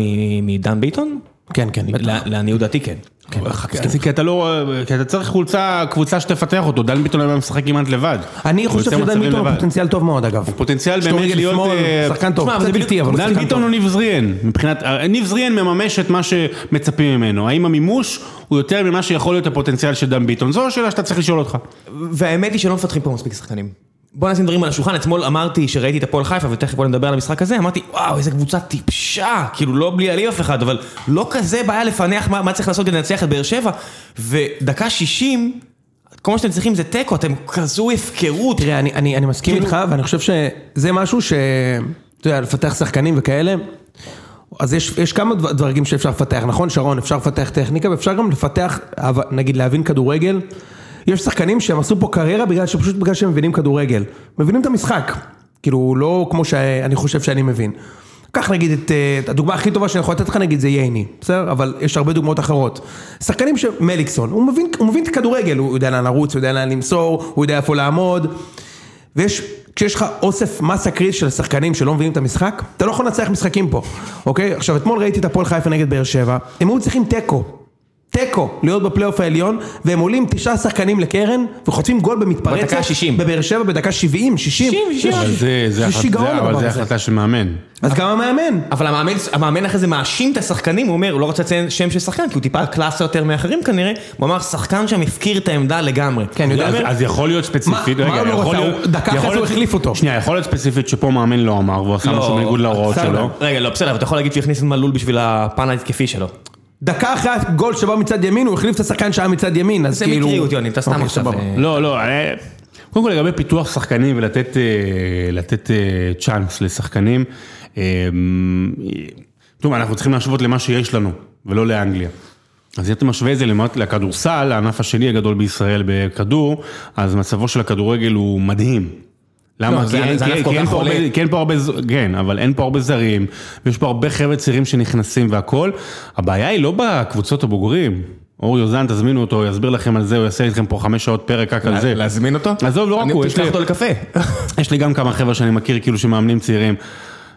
מדן ביטון? כן, כן. לעניות דעתי כן. כי- כי אתה לא, כי אתה צריך קבוצה, קבוצה שתפתח אותו, דן ביטון היה משחק כמעט לבד. אני הוא חושב שדן ביטון הוא. פוטנציאל טוב מאוד אגב. פוטנציאל יש לו באמת להיות... אה, שחקן טוב, קצת זה איטי אבל הוא דן שחקן ביטון טוב. הוא ניב זריאן, מבחינת, אה, ניב זריאן מממש את מה שמצפים ממנו, האם המימוש הוא יותר ממה שיכול להיות הפוטנציאל של דן ביטון, זו השאלה שאתה צריך לשאול אותך. והאמת היא שלא מפתחים פה מספיק שחקנים. בוא נשים דברים על השולחן, אתמול אמרתי שראיתי את הפועל חיפה ותכף בוא נדבר על המשחק הזה, אמרתי וואו איזה קבוצה טיפשה, כאילו לא בלי עלי אף אחד, אבל לא כזה בעיה לפענח מה, מה צריך לעשות כדי לנצח את באר שבע, ודקה 60, כל מה שאתם צריכים זה תיקו, אתם כזו הפקרות. תראה, אני, אני, אני מסכים כאילו- איתך, ואני חושב שזה משהו ש... אתה יודע, לפתח שחקנים וכאלה, אז יש, יש כמה דבר- דרגים שאפשר לפתח, נכון שרון? אפשר לפתח טכניקה, ואפשר גם לפתח, נגיד להבין כדורגל. יש שחקנים שהם עשו פה קריירה בגלל שפשוט בגלל שהם מבינים כדורגל. מבינים את המשחק. כאילו, לא כמו שאני חושב שאני מבין. קח נגיד את, אה, הדוגמה הכי טובה שאני יכול לתת לך נגיד זה ייני, בסדר? אבל יש הרבה דוגמאות אחרות. שחקנים שמליקסון, הוא מבין, הוא מבין את הכדורגל, הוא יודע לאן לרוץ, הוא יודע לאן למסור, הוא יודע איפה לעמוד. ויש, כשיש לך אוסף מסה קריז של שחקנים שלא מבינים את המשחק, אתה לא יכול לנצח משחקים פה, אוקיי? עכשיו, אתמול ראיתי את הפועל חיפה נגד באר שבע, הם היו צריכים תיקו. תיקו, להיות בפלייאוף העליון, והם עולים תשעה שחקנים לקרן, וחוטפים גול במתפרצת. בדקה ה-60. בבאר שבע בדקה 70, 60. 60, 60. אבל זה, שיגעון זה, אבל זה. החלטה של מאמן. אז גם המאמן. אבל המאמן, המאמן אחרי זה מאשים את השחקנים, הוא אומר, הוא לא רוצה לציין שם של שחקן, כי הוא טיפה קלאסה יותר מאחרים כנראה, הוא אמר, שחקן שם הפקיר את העמדה לגמרי. כן, אני יודע. אז, אז יכול להיות ספציפית, מה- מה הוא לא יכול? להיות, דקה אחרי זה הוא החליף אותו. שנייה, יכול להיות ספציפית שפה מאמן לא אמר, והוא עשה משהו בניגוד להוראות. שלו. רגע, לא, בסדר, אבל אתה יכול להגיד שהוא הכניס את מלול בשביל הפן ההתקפי שלו. דקה אחרי הגול שבא מצד ימין, הוא החליף את השחקן שהיה מצד ימין, אז זה כאילו... מקריות, יוני, אתה סתם אוקיי, עכשיו... אה, לא, לא, אה, קודם כל לגבי פיתוח שחקנים ולתת לתת, אה, צ'אנס לשחקנים, טוב, אנחנו צריכים להשוות למה שיש לנו, ולא לאנגליה. אז אם אתה משווה את זה לכדורסל, הענף השני הגדול בישראל בכדור, אז מצבו של הכדורגל הוא מדהים. למה? לא, זה- כי אין- פה הרבה- כן, אבל אין פה הרבה זרים, ויש פה הרבה חבר'ה צעירים שנכנסים והכל. הבעיה היא לא בקבוצות הבוגרים. אור יוזן, תזמינו אותו, הוא יסביר לכם על זה, הוא יעשה איתכם פה חמש שעות פרק רק על זה. להזמין אותו? עזוב, לא רק הוא, יש לי- אותו לקפה. יש לי גם כמה חבר'ה שאני מכיר כאילו שמאמנים צעירים.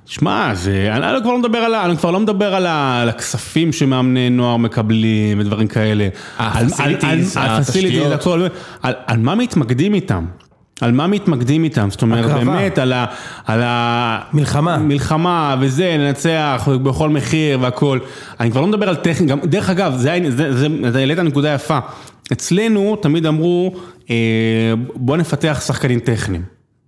שמע, זה, אני, כבר לא מדבר על, ה- אני כבר לא מדבר על, ה, על הכספים שמאמני נוער מקבלים ודברים כאלה. על- ה-facilities, על- התשתיות. על מה מתמקדים איתם? על מה מתמקדים איתם? זאת אומרת, הקרבה. באמת, על ה... על ה... מלחמה. מלחמה וזה, לנצח בכל מחיר והכל. אני כבר לא מדבר על טכני, גם, דרך אגב, זה, זה, זה, אתה העלית נקודה יפה. אצלנו תמיד אמרו, אה, בוא נפתח שחקנים טכניים.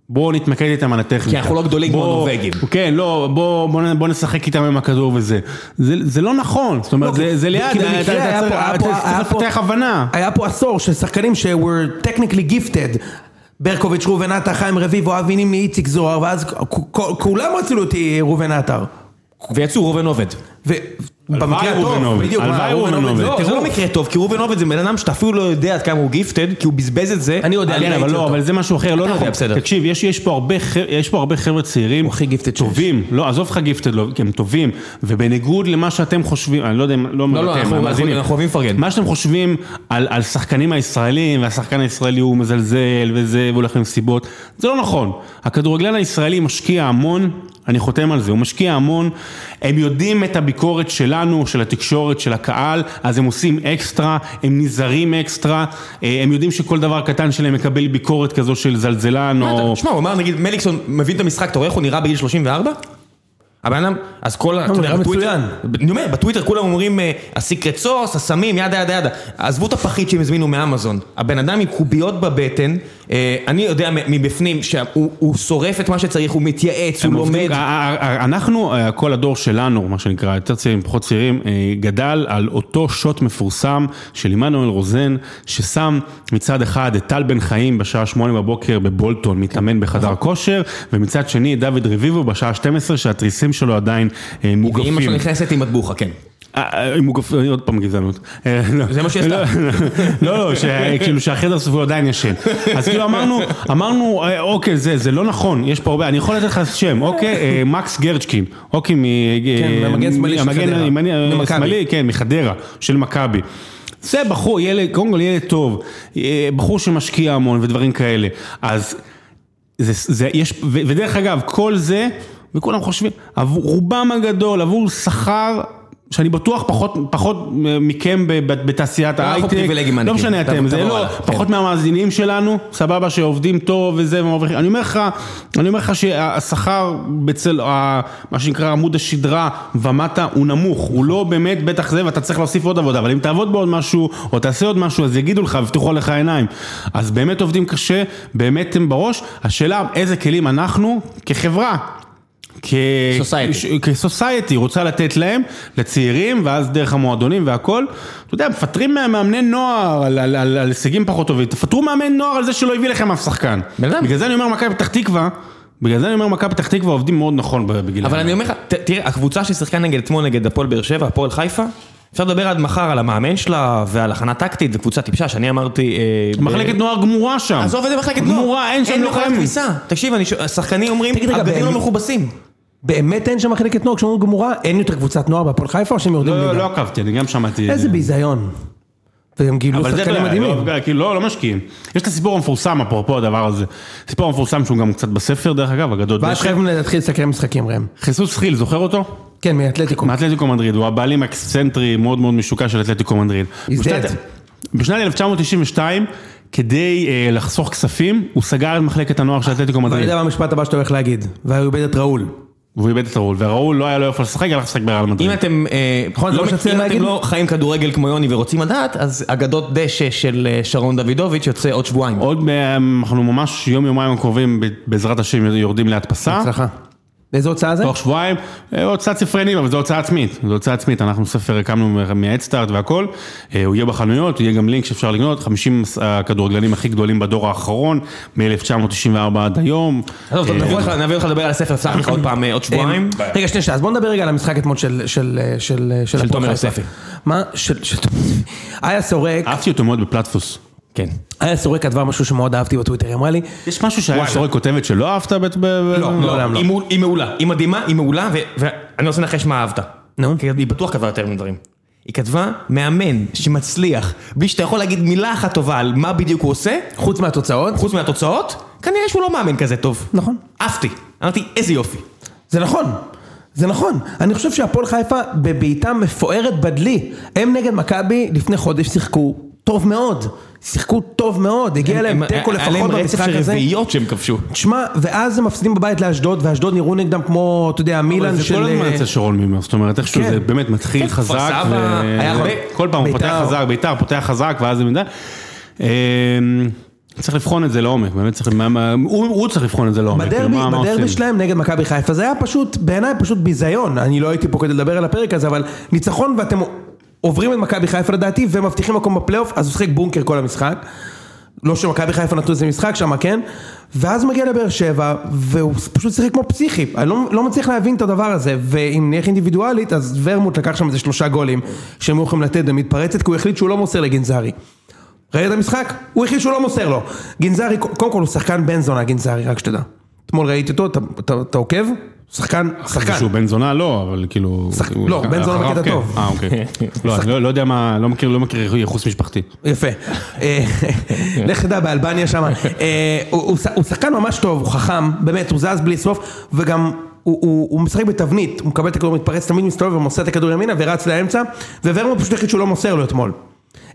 בואו נתמקד איתם על הטכניקה. כי אנחנו לא גדולים כמו הנורבגים. כן, לא, בוא, בוא, בוא נשחק איתם עם הכדור וזה. זה, זה לא נכון, זאת אומרת, לא, זה, זה ליד, אתה- צריך- לפתח הבנה. היה פה עשור של שחקנים ש-were technically gifted. ברקוביץ', ראובן עטר, חיים רביבו, אבי נימני, איציק זוהר, ואז כולם רצו להיות ראובן עטר. ויצאו ראובן עובד. הלוואי הטוב, בדיוק, מה, הלוואי ראובן עובד זה. לא, לא. מקרה טוב, כי ראובן עובד זה בן אדם שאתה אפילו לא יודע עד כמה הוא גיפטד, כי הוא בזבז את זה. אני יודע, כן, אבל ראיתי לא, אותו. אבל זה משהו אחר, לא אתה נכון. יודע, בסדר. תקשיב, יש, יש, פה הרבה, ח- יש פה הרבה חבר'ה צעירים, הוא הכי gifted שיש. טובים, לא, עזוב לך גיפטד, לא, כי הם טובים, ובניגוד למה שאתם חושבים, אני לא יודע, אם- לא, לא, אתם, אנחנו- אוהבים לפרגן. מה שאתם חושבים על, על שחקנים הישראלים, והשחקן הישראלי הוא מזלזל וזה, והוא הולך למסיבות, זה לא נכון. הכדורגלן הישראלי משקיע המון, אני חותם על זה, הוא משקיע המון, הם יודעים את הביקורת שלנו, של התקשורת, של הקהל, אז הם עושים אקסטרה, הם נזהרים אקסטרה, אה, הם יודעים שכל דבר קטן שלהם מקבל ביקורת כזו של זלזלן או... שמע, הוא אמר נגיד מליקסון מבין את המשחק, אתה רואה איך הוא נראה בגיל 34? הבן אדם, אז כל ה... יודע, נראה מצוין. אני אומר, בטוויטר כולם אומרים אה, הסיקרט סוס, הסמים, ידה ידה ידה. עזבו את הפחית שהם הזמינו מאמזון. הבן אדם עם קוביות בבטן, אה, אני יודע מבפנים שהוא הוא שורף את מה שצריך, הוא מתייעץ, הוא לומד. אנחנו, אה, כל הדור שלנו, מה שנקרא, יותר צעירים, פחות צעירים, גדל על אותו שוט מפורסם של עמנואל רוזן, ששם מצד אחד את טל בן חיים בשעה שמונה בבוקר בבולטון, מתאמן בחדר כושר, ומצד שני את דוד רביבו בשעה 12, שהתריסים שלו עדיין אה, מוגפים. ואימא שלו נכנסת עם מטבוחה, כן. אה, עם מוגפ... עוד פעם גזענות. אה, לא. זה מה שהיא עשתה. לא, לא, שה- כאילו שהחדר סופו עדיין ישן. אז כאילו אמרנו, אמרנו, אה, אוקיי, זה זה לא נכון, יש פה הרבה, אני יכול לתת לך שם, אוקיי, מקס גרצ'קין, אוקיי, מ... כן, אה, המגן שמאלי של חדרה. השמאלי, כן, מחדרה, של מכבי. זה בחור, ילד, קודם כל ילד טוב, בחור שמשקיע המון ודברים כאלה, אז זה, זה, יש, ודרך אגב, כל זה, וכולם חושבים, עבור רובם הגדול, עבור שכר, שאני בטוח פחות, פחות מכם בתעשיית ההייטק, לא. משנה אתם, זה לא, פחות כן. מהמאזינים שלנו, סבבה, שעובדים טוב וזה, ומרוויחים. אני אומר לך, אני אומר לך שהשכר בצל, מה שנקרא עמוד השדרה ומטה הוא נמוך, הוא לא באמת בטח זה ואתה צריך להוסיף עוד עבודה, אבל אם תעבוד בעוד משהו או תעשה עוד משהו אז יגידו לך ויפתחו עליך עיניים. אז באמת עובדים קשה, באמת הם בראש, השאלה איזה כלים אנחנו כחברה. כסוסייטי רוצה לתת להם, לצעירים, ואז דרך המועדונים והכל. אתה יודע, מפטרים מה- מאמני נוער על, על, על, על הישגים פחות טובים, תפטרו מאמן נוער על זה שלא הביא לכם אף שחקן. בגלל זה אני אומר מכבי פתח תקווה, בגלל זה אני אומר מכבי פתח תקווה עובדים מאוד נכון בגיל אבל אני אומר לך, תראה, הקבוצה ששיחקה נגד אתמול נגד הפועל באר שבע, הפועל חיפה, אפשר לדבר עד מחר על המאמן שלה ועל הכנה טקטית, זו קבוצה טיפשה, שאני אמרתי... אה, מחלקת נוער גמורה שם. עזוב את זה מחלקת נוער. גמורה, אין שם אין לא יכולת קיימים. כביסה. תקשיב, השחקנים אומרים, הבגדים לא? מכובסים. באמת אין שם מחלקת נוער כשאומרים גמורה? אין יותר קבוצת נוער בהפועל חיפה או שהם יורדים לא, לא, ליגה? לא עקבתי, אני גם שמעתי. איזה ביזיון. והם גילו שחקנים לא, מדהימים. לא, כאילו, לא, לא משקיעים. יש את הסיפור המפורסם, אפרופו הדבר הזה. סיפור המפורסם שהוא גם קצת בספר, דרך אגב, אגדות ואז. חייבים להתחיל לסקר משחקים ראם. חיסוס חיל, זוכר אותו? כן, מאתלטיקו. מאתלטיקו מדריד, הוא הבעלים האקסצנטרי מאוד מאוד משוקע של אתלטיקו מדריד. בשנת- dead. בשנת 1992, כדי אה, לחסוך כספים, הוא סגר את מחלקת הנוער של אתלטיקו ואני מדריד. יודע מה המשפט הבא שאתה הולך להגיד. והוא איבד את ראול. והוא איבד את ראול, וראול לא היה לו איפה לשחק, הלך לשחק בריאל מדריד. אם אתם אה, נכון, לא לא חיים כדורגל כמו יוני ורוצים לדעת, אז אגדות דשא של אה, שרון דוידוביץ' יוצא עוד שבועיים. עוד, מ- אנחנו ממש יום יומיים הקרובים, בעזרת השם, יורדים להדפסה. הצלחה. באיזה הוצאה זה? תוך שבועיים, אה, הוצאת ספרנים, אבל זו הוצאה עצמית, זו הוצאה עצמית, אנחנו ספר הקמנו מההדסטארט והכל, אה, הוא יהיה בחנויות, יהיה גם לינק שאפשר לקנות, 50 הכדורגלנים הכי גדולים בדור האחרון, מ-1994 עד היום. עזוב, אה, נביא אותך- לדבר על הספר, אפשר לך עוד פעם, עוד שבועיים. רגע, שנייה, שנייה, אז בוא נדבר רגע על המשחק אתמול של... של... של... של הפועל תומר. יוספי. מה? של... של תומר יוספי. איה סורק, אהבתי אותו מאוד בפלטפוס. כן. איה סורק כתבה משהו שמאוד אהבתי בטוויטר, היא אמרה לי, יש משהו שהיה סורק כותבת שלא אהבת? ב- לא, ב- מעולם לא. היא מעול- היא מעולה, היא מדהימה, היא מעולה, ואני רוצה לנחש מה אהבת. נו. כי היא בטוח כתבה יותר מדברים. היא כתבה, מאמן שמצליח, בלי שאתה יכול להגיד מילה אחת טובה על מה בדיוק הוא עושה, חוץ מהתוצאות, חוץ מהתוצאות, כנראה שהוא לא מאמן כזה טוב. נכון. עפתי. אמרתי, איזה יופי. זה נכון, זה נכון. אני חושב שהפועל חיפה בבעיטה מפוארת בדלי. הם נגד מכבי לפני חודש שיחקו טוב מאוד. שיחקו טוב מאוד, הגיע להם הם- תיקו היה להם לפחות רצף במשחק של הזה. רביעיות שהם כבשו. תשמע, ואז הם מפסידים בבית לאשדוד, ואשדוד נראו נגדם כמו, אתה יודע, אבל מילאן זה של... כל הזמן אה, אצל שרון מימר, זאת אומרת איכשהו כן. זה באמת מתחיל כן, חזק. כל פעם הוא פותח בית"ר. חזק, בית"ר פותח חזק ואז זה מדי. אה, צריך לבחון את זה לעומק, באמת צריך, הוא הוא צריך לבחון את זה לעומק. כאילו, בדרבי, בדרבי. שלהם נגד מכבי חיפה, זה היה פשוט, בעיניי פשוט ביזיון. אני לא הייתי פה כדי לדבר על הפרק הזה, אבל ניצחון ואתם עוברים את מכבי חיפה לדעתי, ומבטיחים מקום בפלייאוף, אז הוא שיחק בונקר כל המשחק. לא שמכבי חיפה נתנו איזה משחק שם, כן? ואז מגיע לבאר שבע, והוא פשוט שיחק כמו פסיכי. אני לא, לא מצליח להבין את הדבר הזה, ואם נלך אינדיבידואלית, אז ורמוט לקח שם איזה שלושה גולים, שהם היו יכולים לתת במתפרצת, כי הוא החליט שהוא לא מוסר לגנזרי. ראית את המשחק? הוא החליט שהוא לא מוסר לו. גנזרי, קודם כל הוא שחקן בן זונה, גנזרי, רק שתדע. אתמול ראיתי אותו, אתה, אתה, אתה עוקב? שחקן, שחקן. שהוא בן זונה לא, אבל כאילו... לא, בן זונה בקטע כן. טוב. אה אוקיי. לא, אני לא- לא יודע מה, לא מכיר, לא מכיר ייחוס משפחתי. יפה. אה, לך תדע, באלבניה שם. אה, הוא שחקן ממש טוב, הוא חכם, באמת, הוא זז בלי סוף, וגם... הוא, הוא, הוא משחק בתבנית, הוא מקבל את הכדור מתפרץ, תמיד מסתובב ומוסר את הכדור ימינה ורץ לאמצע, וורמוט פשוט החליט שהוא לא מוסר לו אתמול.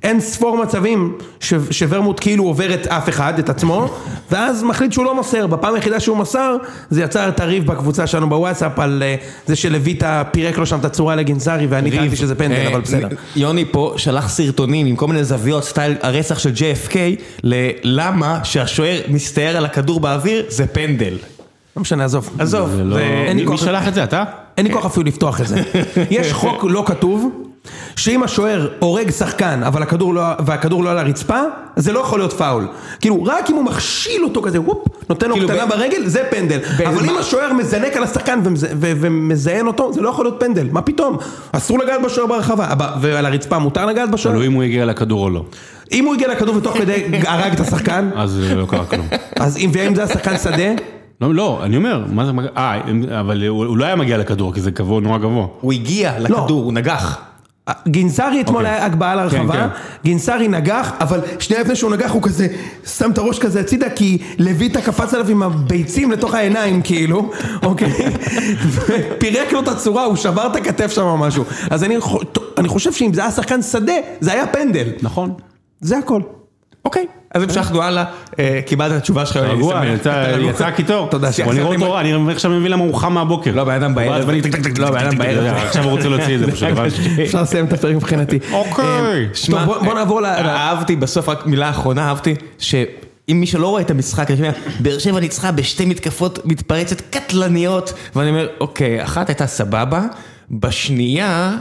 אין ספור מצבים ש, שוורמוט כאילו עובר את אף אחד, את עצמו, ואז מחליט שהוא לא מוסר. בפעם היחידה שהוא מסר, זה יצר את הריב בקבוצה שלנו בוואטסאפ על אה, זה שלויטה פירק לו שם את הצורה לגנזרי, ואני טענתי שזה פנדל, אה, אבל בסדר. יוני פה שלח סרטונים עם כל מיני זוויות סטייל הרצח של JFK ללמה שהשוער מסתער על הכדור באוויר זה פנדל. לא משנה, עזוב. עזוב, זה לא... מי מי כוח- שלח את זה, אתה? אין לי כוח אפילו לפתוח את זה. יש חוק לא כתוב, שאם השוער הורג שחקן, אבל הכדור לא, והכדור לא על הרצפה, זה לא יכול להיות פאול. כאילו, רק אם הוא מכשיל אותו כזה, וופ, נותן לו כאילו קטנה ב- ברגל, זה פנדל. אבל אם השוער מזנק על השחקן ומז- ו- ומזיין אותו, זה לא יכול להיות פנדל. מה פתאום? אסור לגעת בשוער ברחבה. אבל- ועל הרצפה מותר לגעת בשוער? תלוי אם הוא הגיע לכדור או לא. אם הוא הגיע לכדור ותוך כדי הרג את השחקן, אז לא קרה כלום. אז אם ואם זה השחקן שדה, לא, לא, אני אומר, מה זה, אה, אבל הוא הוא לא היה מגיע לכדור, כי זה גבוה, נורא גבוה. הוא הגיע לכדור, הוא נגח. גינסארי אתמול אוקיי. היה הגבהה לרחבה, כן. גינסארי נגח, אבל שנייה לפני שהוא נגח הוא כזה שם את הראש כזה הצידה כי לויטה קפץ עליו עם הביצים לתוך העיניים כאילו, אוקיי? ופירק לו את הצורה, הוא שבר את הכתף שם או משהו. אז אני חושב שאם זה היה שחקן שדה, זה היה פנדל. נכון. זה הכל. אוקיי, אז המשכנו הלאה, אה, קיבלת את התשובה שלך. אני רגוע, שמח. יצא- יצא הקיטור. תודה בוא שעכשיו נראה אותו, אני עכשיו מבין למה הוא חם מהבוקר. לא, בן אדם בערב. לא, בן אדם בערב. עכשיו הוא רוצה להוציא את זה פשוט. אפשר לסיים את הפרק מבחינתי. אוקיי. אה, בוא- בוא נעבור ל... אהבתי, בסוף רק מילה אחרונה, אהבתי, שאם מי שלא רואה את המשחק, באר שבע ניצחה בשתי מתקפות מתפרצת קטלניות, ואני אומר, אוקיי, אחת הייתה סבבה, בשנייה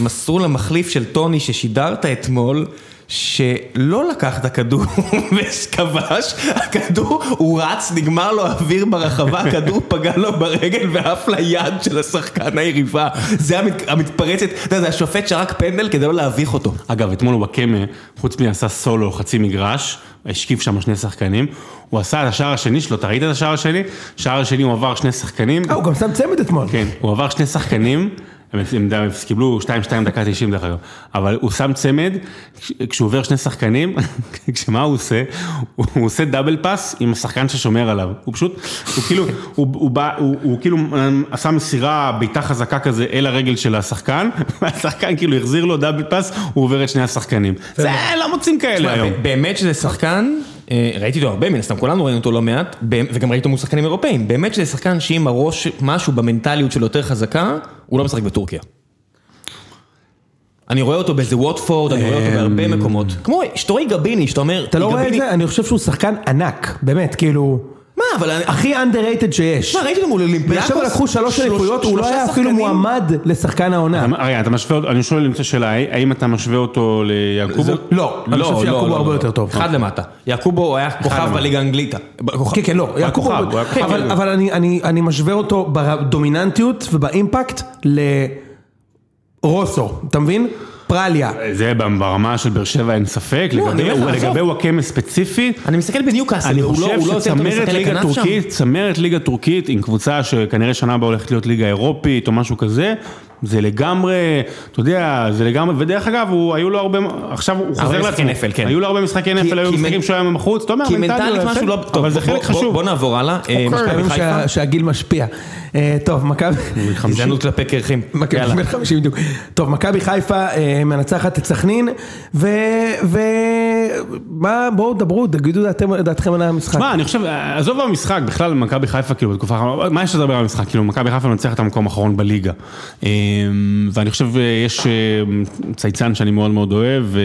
מסרו למחליף של טוני ששידרת אתמול, שלא לקח את הכדור וכבש, הכדור, הוא רץ, נגמר לו אוויר ברחבה, הכדור פגע לו ברגל ועף ליד של השחקן היריבה. זה המת- המתפרצת, אתה יודע, זה השופט שרק פנדל כדי לא להביך אותו. אגב, אתמול הוא בקמא, חוץ מעשה סולו חצי מגרש, השקיף שם שני שחקנים, הוא עשה את השער השני שלו, אתה ראית את השער השני? שער השני הוא עבר שני שחקנים, אה, הוא גם שם צמד אתמול. כן, הוא עבר שני שחקנים, הם, הם, הם קיבלו 2-2 דקה 90 דרך אגב, אבל הוא שם צמד, כש- כשהוא עובר שני שחקנים, כשמה הוא עושה? הוא, הוא עושה דאבל פאס עם השחקן ששומר עליו, הוא פשוט, הוא כאילו, הוא, הוא, בא, הוא, הוא כאילו אמ, עשה מסירה, בעיטה חזקה כזה אל הרגל של השחקן, והשחקן כאילו החזיר לו דאבל פאס, הוא עובר את שני השחקנים. זה לא מוצאים כאלה היום. באמת שזה שחקן, ראיתי אותו הרבה מן הסתם, כולנו ראינו אותו לא מעט, וגם ראיתי אותו מול שחקנים אירופאים, באמת שזה שחקן שאם הראש, משהו במנטליות שלו יותר חזקה, הוא לא משחק בטורקיה. אני רואה אותו באיזה ווטפורד, אני רואה אותו בהרבה מקומות. כמו שטורי גביני, שאתה אומר, אתה לא רואה את זה? אני חושב שהוא שחקן ענק, באמת, כאילו... מה, אבל הכי underrated שיש. מה, ראיתי אותו מול באר אולימפיאקוס? שבע לקחו שלוש אליפויות, הוא לא היה אפילו? מועמד לשחקן העונה. רגע, אתה משווה אותו, אני שואל אם את השאלה, האם אתה משווה אותו ליעקובו? לא, אני חושב שיעקובו הרבה יותר טוב. אחד למטה. יעקובו היה כוכב. בליגה האנגלית. כן, כן, לא, יעקובו. אבל- אני משווה אותו בדומיננטיות ובאימפקט לרוסו, אתה מבין? פרליה. זה ברמה של באר שבע אין ספק, לא, לגבי- וואקמה ספציפית, אני מסתכל בניוקאסל, אני הוא לא- חושב הוא לא שצמרת ליגה. טורקית, צמרת ליגה טורקית עם קבוצה שכנראה שנה הבאה הולכת להיות ליגה אירופית או משהו כזה, זה לגמרי, אתה יודע, זה לגמרי, ודרך אגב, הוא- היו לו הרבה, עכשיו הוא חוזר משחקי לעצמו, נפל, כן. היו לו הרבה משחקי נפל, היו משחקים שהוא היה בחוץ, אתה אומר, מנטלית משהו לא... טוב, אבל זה חלק חשוב. בוא נעבור הלאה. אה, חיפה. שה- שהגיל משפיע. אה, טוב, מכבי... גזענות כלפי קרחים. מכבי יאללה. בן 50 בדיוק. טוב, מכבי חיפה אה, מנצחת את סכנין, ו... ו... מה, בואו דברו, תגידו דעתכם על המשחק. מה, אני חושב, עזוב במשחק, בכלל מכבי חיפה, כאילו, בתקופה האחרונה, מה יש לדבר על המשחק? כאילו, מכבי חיפה מנצחת את המקום האחרון בליגה. ואני חושב, אה, יש אה, צייצן שאני מאוד מאוד אוהב, אה,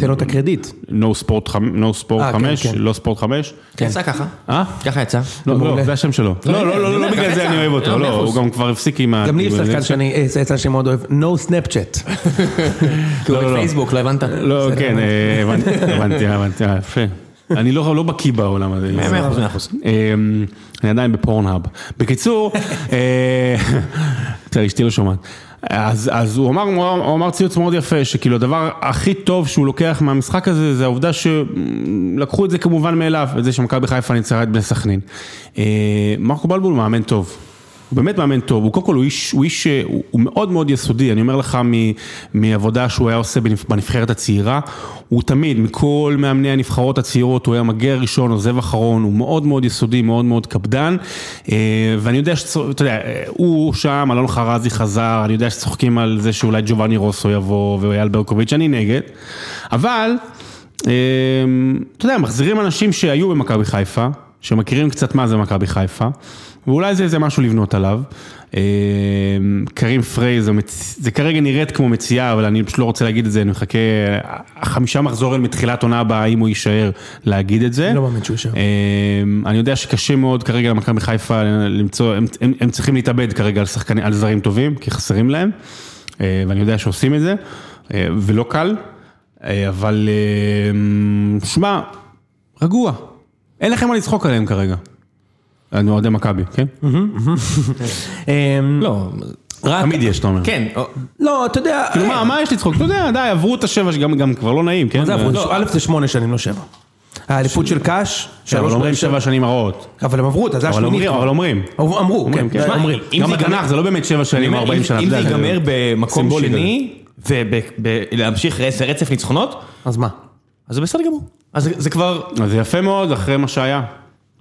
תן לו את הקרדיט. נו ספורט חמ- נו ספורט אה, כן, 5, כן. לא ספורט 5. כן, יצא ככה. אה? ככה יצא. לא, מעולה. לא, זה השם שלו. לא, לא, לא, לא, לא בגלל זה. אני אוהב לא, אותו, לא, אחוז. הוא גם כבר הפסיק עם ה... גם לי יש שחקן זה- שאני, אה, צייצן שאני מאוד אוהב, no snapchat. כי הוא לא, לא. בפייסבוק, לא הבנת? לא, כן, אה, הבנתי, הבנתי, אה, יפה. אני לא לא בקיא בעולם הזה. מאה אחוז, מאה אחוז. אמ, אני עדיין בפורנהאב. בקיצור, אה, תראה, אשתי לא שומעת. אז, אז הוא, אמר, הוא אמר- ציוץ מאוד יפה, שכאילו הדבר הכי טוב שהוא לוקח מהמשחק הזה, זה העובדה שלקחו את זה כמובן מאליו, את זה שמכבי חיפה ניצחה את בני סכנין. אה, מרקו בלבול מאמן טוב. הוא באמת מאמן טוב, הוא קודם כל הוא איש, הוא איש, הוא, מאוד מאוד יסודי, אני אומר לך מ, מעבודה שהוא היה עושה בנבח, בנבחרת הצעירה, הוא תמיד, מכל מאמני הנבחרות הצעירות, הוא היה מגיע ראשון, עוזב אחרון, הוא מאוד מאוד יסודי, מאוד מאוד קפדן, אה, ואני יודע שאתה יודע, הוא שם, אלון חרזי חזר, אני יודע שצוחקים על זה שאולי ג'ובאני רוסו יבוא ואייל ברקוביץ', אני נגד, אבל, אה, אתה יודע, מחזירים אנשים שהיו במכבי חיפה, שמכירים קצת מה זה מכבי חיפה, ואולי זה איזה משהו לבנות עליו. אה, קרים פריי, זה, מצ... זה כרגע נראית כמו מציאה, אבל אני פשוט לא רוצה להגיד את זה, אני מחכה חמישה מחזורים מתחילת עונה הבאה, אם הוא יישאר, להגיד את זה. לא מאמין שהוא יישאר. אה, אני יודע שקשה מאוד כרגע למכבי חיפה למצוא, הם, הם, הם צריכים להתאבד כרגע על שחקנים, על זרים טובים, כי חסרים להם, אה, ואני יודע שעושים את זה, ולא קל, אבל שמע, רגוע, אין לכם מה לצחוק עליהם כרגע. אני אוהדי מכבי, כן? אמ, לא. תמיד יש, אתה אומר. כן, או- לא, אתה יודע, כאילו מה, מה יש לצחוק? אתה יודע, די, עברו את השבע, שגם גם כבר לא נעים, כן? מה זה עברו? לא, א' זה שמונה שנים, לא שבע. האליפות של קאש, אבל שלוש אומרים שבע. שנים הרעות. אבל הם עברו אותה, זה השמינית. אבל אומרים. אמרו, כן, אומרים, כן. אומרים. גם זה בתנ"ך ייגמר- זה לא באמת שבע שנים, אומר, 40 אם- שנה. אם זה ייגמר במקום שני, ולהמשיך רצף ניצחונות, אז מה? אז זה בסדר גמור. אז זה- זה כבר... אז זה יפה מאוד אחרי מה שהיה.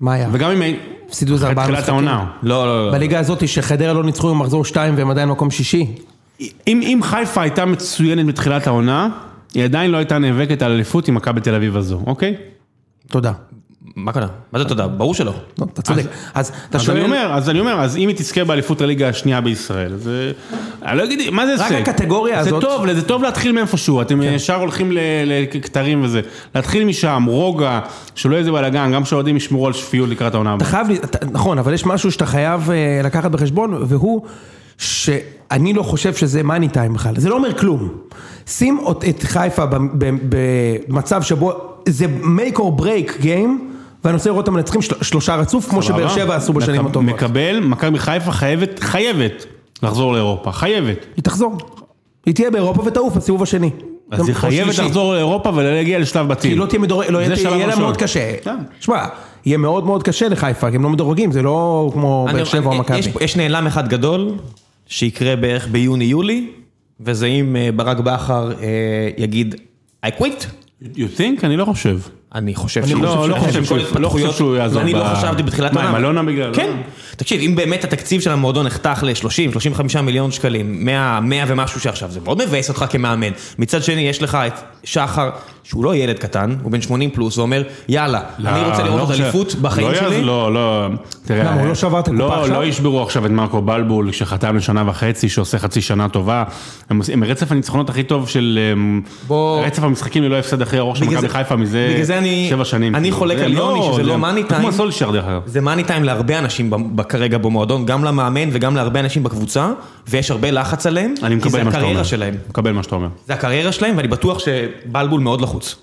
מה היה? וגם אם... הפסידו איזה ארבעה תחילת משחקים. העונה. לא, לא, לא. בליגה הזאת שחדרה לא ניצחו עם מחזור 2 והם עדיין מקום שישי. אם, אם חיפה הייתה מצוינת בתחילת העונה, היא עדיין לא הייתה נאבקת על אליפות עם מכבי תל אביב הזו, אוקיי? תודה. מה קרה? מה זה תודה? ברור שלא. לא, אתה צודק. אז אתה אז שואל... אני אומר, אז אני אומר, אז אם היא תזכה באליפות הליגה השנייה בישראל, אז אני לא אגיד, מה זה רק הישג? הקטגוריה זה הזאת- טוב, זה טוב להתחיל מאיפשהו, אתם ישר הולכים לכתרים וזה. להתחיל משם, רוגע, שלא יהיה איזה בלאגן, גם שהאוהדים ישמרו על שפיות לקראת העונה אתה הבאה. חייב, אתה- נכון, אבל יש משהו שאתה חייב אה, לקחת בחשבון, והוא שאני לא חושב שזה מאני טיים בכלל, זה לא אומר כלום. שים את חיפה במצב שבו זה make or break game, ואני רוצה לראות אותם מנצחים של- שלושה רצוף, כמו שבאר? שבע עשו בשנים מקב- הטובות. מקבל, מכבי חיפה חייבת, חייבת לחזור לאירופה, חייבת. היא תחזור. היא תהיה באירופה ותעוף בסיבוב השני. אז היא חייבת. לחזור לאירופה ולהגיע לשלב בתים. כי לא תהיה מדורג, לא יהיה לה ראשון. מאוד קשה. כן. שמע, יהיה מאוד מאוד קשה לחיפה, כי הם לא מדורגים, זה לא כמו באר שבע או מכבי. יש- יש נעלם אחד גדול, שיקרה בערך ביוני-יולי, וזה אם אה, ברק בכר אה, יגיד, I quit. You think? אני לא חושב. אני חושב אני שהוא- חושב לא, לא. חושב שהוא- לא חושב שהוא יעזור אני לא חשבתי בתחילת מה, העונה. עם אלונה בגלל- כן. תקשיב, אם באמת התקציב של המועדון נחתך ל-30-35 מיליון שקלים, 100 100 ומשהו שעכשיו, זה מאוד מבאס אותך כמאמן. מצד שני, יש לך את שחר, שהוא לא ילד קטן, הוא בן 80 פלוס, ואומר, יאללה, אני לא, רוצה לא לראות. אליפות בחיים לא שלי. לא, לא, תראה. למה, הוא לא שבר את הקופה לא, עכשיו? לא ישברו עכשיו את מרקו בלבול, שחתם לשנה וחצי, שעושה חצי שנה טובה. הם רצף הניצחונות הכי טוב של... רצף המשחקים ללא הפסד הכי ארוך של מכבי חיפה מזה בגלל זה אני- שבע שנים. אני כאילו. חולק זה על יוני, שזה זה- לא מאני זה טיים. כמו סולשר דרך אגב. זה מאני טיים להרבה אנשים כרגע במועדון, גם למאמן וגם להרבה אנשים בקבוצה, ויש הרבה לחץ עליהם, אני כי זה מקבל מה שאתה אומר. הקריירה שלהם. מקבל מה שאתה אומר. זה הקריירה שלהם, ואני בטוח שבלבול מאוד לחוץ.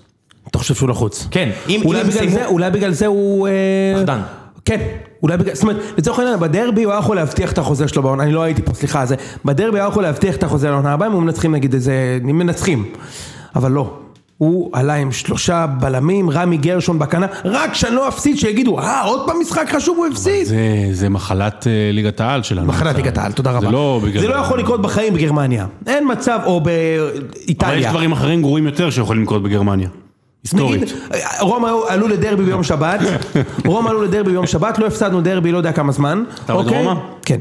אתה חושב שהוא לחוץ? כן, אם אולי בגלל זה, זה הוא... אה, פחדן. כן, אולי בגלל, זאת אומרת, לצורך העניין, בדרבי הוא היה יכול להבטיח את החוזה שלו בעונה, אני לא הייתי פה, סליחה, זה, בדרבי היה יכול להבטיח את החוזה לעונה הבאה, אם הוא מנצחים נגיד איזה, אם מנצחים, אבל לא. הוא עלה עם שלושה בלמים, רמי גרשון בקנה, רק שאני לא אפסיד, שיגידו, אה, עוד פעם משחק חשוב הוא הפסיד. זה- זה מחלת אה, ליגת העל שלנו. מחלת ליגת העל, תודה רבה. זה לא בגלל... זה לא יכול לקרות בחיים בגרמניה. אין מצב, או אבל באיטליה. יש דברים אחרים גרועים יותר שיכולים לקרות בגרמניה. היסטורית. נגיד, רומא עלו לדרבי ביום שבת, רומא עלו לדרבי ביום שבת, לא הפסדנו דרבי לא יודע כמה זמן. אתה אוהד אוקיי? רומא? כן.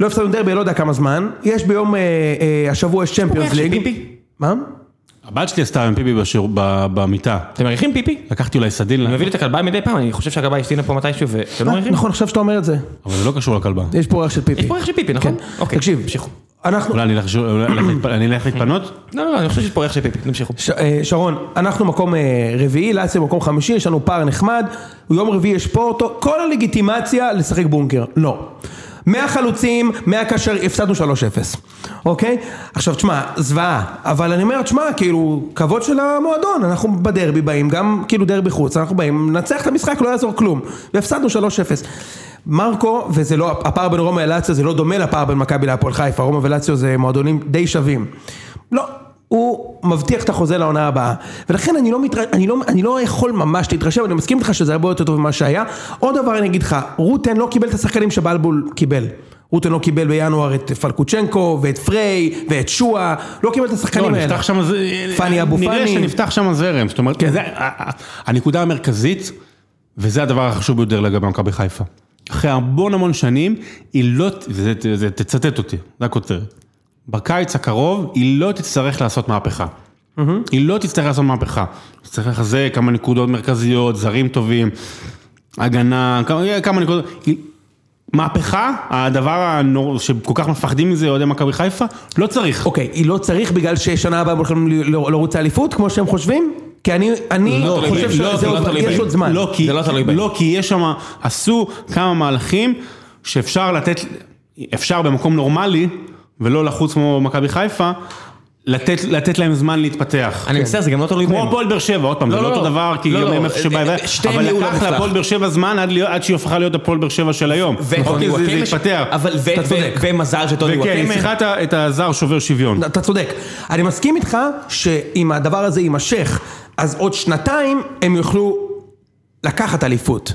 לא הפסדנו דרבי לא יודע כמה זמן, יש ביום, אה, אה, השבוע יש צ'מפיונס ליג. מה? הבת שלי עשתה עם פיפי בשיר- ב- במיטה. אתם מעריכים פיפי? לקחתי אולי סדין, אני מביא לי את הכלבה מדי פעם, אני חושב שהכלבה השתינה פה מתישהו, ואתם לא מעריכים? נכון, עכשיו שאתה אומר את זה. אבל זה לא קשור לכלבה. יש פה אורח של פיפי. יש פה אורח של פיפי, נכון? כן. אוקיי, תקשיב, תמשיכו. אנחנו, אולי אני אלך להתפנות? לא, לא, לא, אני חושב שיש פה אורח של פיפי, תמשיכו. אה, שרון, אנחנו מקום אה, רביעי, לאציה מקום חמישי, יש לנו פער נחמד, יום רביעי יש פורטו, כל הלגיטימציה לשחק בונקר, לא. מהחלוצים, מהקשר, הפסדנו 3-0, אוקיי? עכשיו תשמע, זוועה, אבל אני אומר, תשמע, כאילו, כבוד של המועדון, אנחנו בדרבי באים, גם כאילו דרבי חוץ, אנחנו באים, ננצח את המשחק, לא יעזור כלום, והפסדנו 3-0. מרקו, וזה לא, הפער בין רומא ללאציו זה לא דומה לפער בין מכבי להפועל חיפה, רומא ולאציו זה מועדונים די שווים. לא, הוא מבטיח את החוזה לעונה הבאה, ולכן אני לא, מתר... אני, לא, אני לא יכול ממש להתרשם, אני מסכים איתך שזה הרבה יותר טוב ממה שהיה. עוד דבר אני אגיד לך, רוטן לא קיבל את השחקנים שבלבול קיבל. רוטן לא קיבל בינואר את פלקוצ'נקו ואת פריי ואת שואה, לא קיבל את השחקנים לא, האלה. נפתח שם זה... פאני אבו נראה פאני. שנפתח שם זרם, זאת אומרת, זה ה- ה- הנקודה המרכזית, וזה הדבר החשוב ביותר לגבי מכבי חיפה. אחרי המון המון שנים, היא לא, וזה, זה, תצטט אותי, זה הכותרת. בקיץ הקרוב, היא לא תצטרך לעשות מהפכה. היא לא תצטרך לעשות מהפכה. תצטרך לחזק כמה נקודות מרכזיות, זרים טובים, הגנה, כמה, כמה נקודות. היא- מהפכה, הדבר הנור... שכל כך מפחדים מזה אוהדי מכבי חיפה, לא צריך. אוקיי, היא לא צריך בגלל ששנה הבאה הם הולכים ל- לרוץ האליפות, כמו שהם חושבים? כי אני, אני לא, חושב לא, שזה לא, עוד- לא יש. עוד זמן. לא, כי, זה לא תלוי בהם. לא, כי יש שם, עשו כמה מהלכים שאפשר לתת, אפשר במקום נורמלי, ולא לחוץ כמו מכבי חיפה, לתת, לתת להם זמן להתפתח. אני מצטער, זה גם לא תלוי בהם. כמו הפועל באר שבע, עוד פעם, זה לא, לא לא, אותו לא. דבר, כי לא, גם לא, הם איפה שבא, אה, שתיהם אבל לא לקח. להפועל באר שבע זמן עד עד שהיא הפכה להיות הפועל באר שבע של היום. אוקיי, זה זה התפתח. אתה צודק. ומזל שטוני וכן, היא וואקמה. צריכה את הזר שובר שוויון. אתה צודק. אני מסכים איתך שאם הדבר הזה יימשך, אז עוד שנתיים הם יוכלו לקחת אליפות.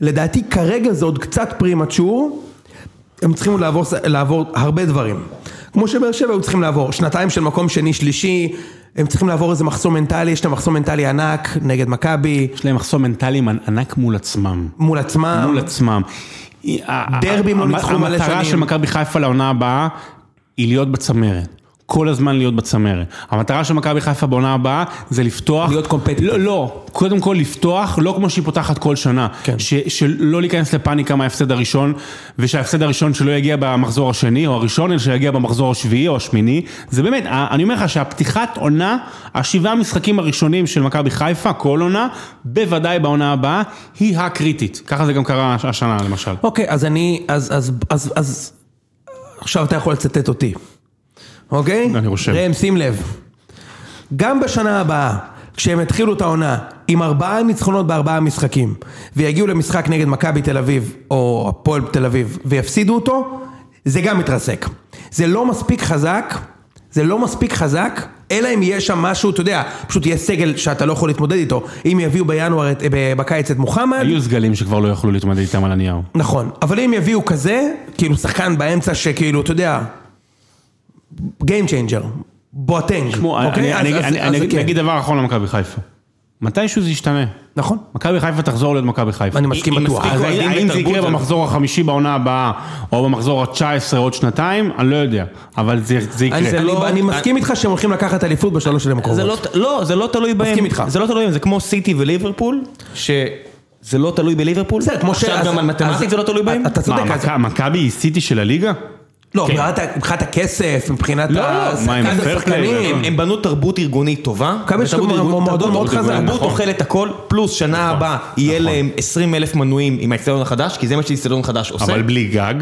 לדעתי כרגע זה עוד קצת פרימצ'ור, הם צריכים לעבור, לעבור הרבה דברים. כמו שבאר שבע היו צריכים לעבור, שנתיים של מקום שני שלישי, הם צריכים לעבור איזה מחסום מנטלי, יש להם מחסום מנטלי ענק נגד מכבי, יש להם מחסום מנטלי ענק מול עצמם. מול עצמם. מול עצמם. דרבים לא המ- ניצחו מלא המטרה שנים. של מכבי חיפה לעונה הבאה היא להיות בצמרת. כל הזמן להיות בצמרת. המטרה של מכבי חיפה בעונה הבאה זה לפתוח... להיות competitive. לא, לא, קודם כל לפתוח, לא כמו שהיא פותחת כל שנה. כן. ש, שלא להיכנס לפאניקה מההפסד הראשון, ושההפסד הראשון שלא יגיע במחזור השני או הראשון, אלא שיגיע במחזור השביעי או השמיני. זה באמת, אני אומר לך שהפתיחת עונה, השבעה משחקים הראשונים של מכבי חיפה, כל עונה, בוודאי בעונה הבאה, היא הקריטית. ככה זה גם קרה השנה למשל. אוקיי, אז אני, אז, אז, אז, אז, עכשיו אתה יכול לצטט אותי, אוקיי? אני רושם. ראם, שים לב. גם בשנה הבאה, כשהם יתחילו את העונה עם ארבעה ניצחונות בארבעה משחקים, ויגיעו למשחק נגד מכבי תל אביב, או הפועל תל אביב, ויפסידו אותו, זה גם מתרסק. זה לא מספיק חזק, זה לא מספיק חזק, אלא אם יהיה שם משהו, אתה יודע, פשוט יהיה סגל שאתה לא יכול להתמודד איתו. אם יביאו בינואר, את- בקיץ את מוחמד, היו סגלים שכבר לא יכלו להתמודד איתם על הנייר. נכון, אבל אם יביאו כזה, כאילו שחקן באמצע שכאילו, אתה יודע, Game changer, בואטנג, אוקיי? אני- אגיד כן. אגיד דבר אחרון למכבי חיפה. מתישהו זה ישתנה. נכון, מכבי חיפה תחזור להיות מכבי חיפה. אני מסכים בטוח. האם זה יקרה זה- במחזור החמישי בעונה הבאה, או במחזור ה-19 עוד שנתיים, אני לא יודע, אבל זה זה יקרה. אני- לא- אני מסכים איתך שהם הולכים לקחת אליפות בשלוש שנים הקרובות. זה לא, לא, זה לא תלוי בהם. מסכים איתך. זה לא תלוי בהם, זה כמו סיטי וליברפול, שזה לא תלוי בליברפול. בסדר, כמו ש... עכשיו גם על מתמטית זה לא תלוי בהם. אתה צודק, מה, מכבי היא סיטי של הליגה? לא, כן. מבחינת- הכסף, מבחינת לא, לא, השחקנים. הם, הם בנו תרבות ארגונית טובה. מכבי יש מועדון תרבות מאוד חזק, תרבות נכון. אוכלת הכל, פלוס שנה הבאה יהיה להם 20 אלף מנויים עם האצטדיון החדש, כי זה מה שאיצטדיון חדש עושה. אבל בלי גג?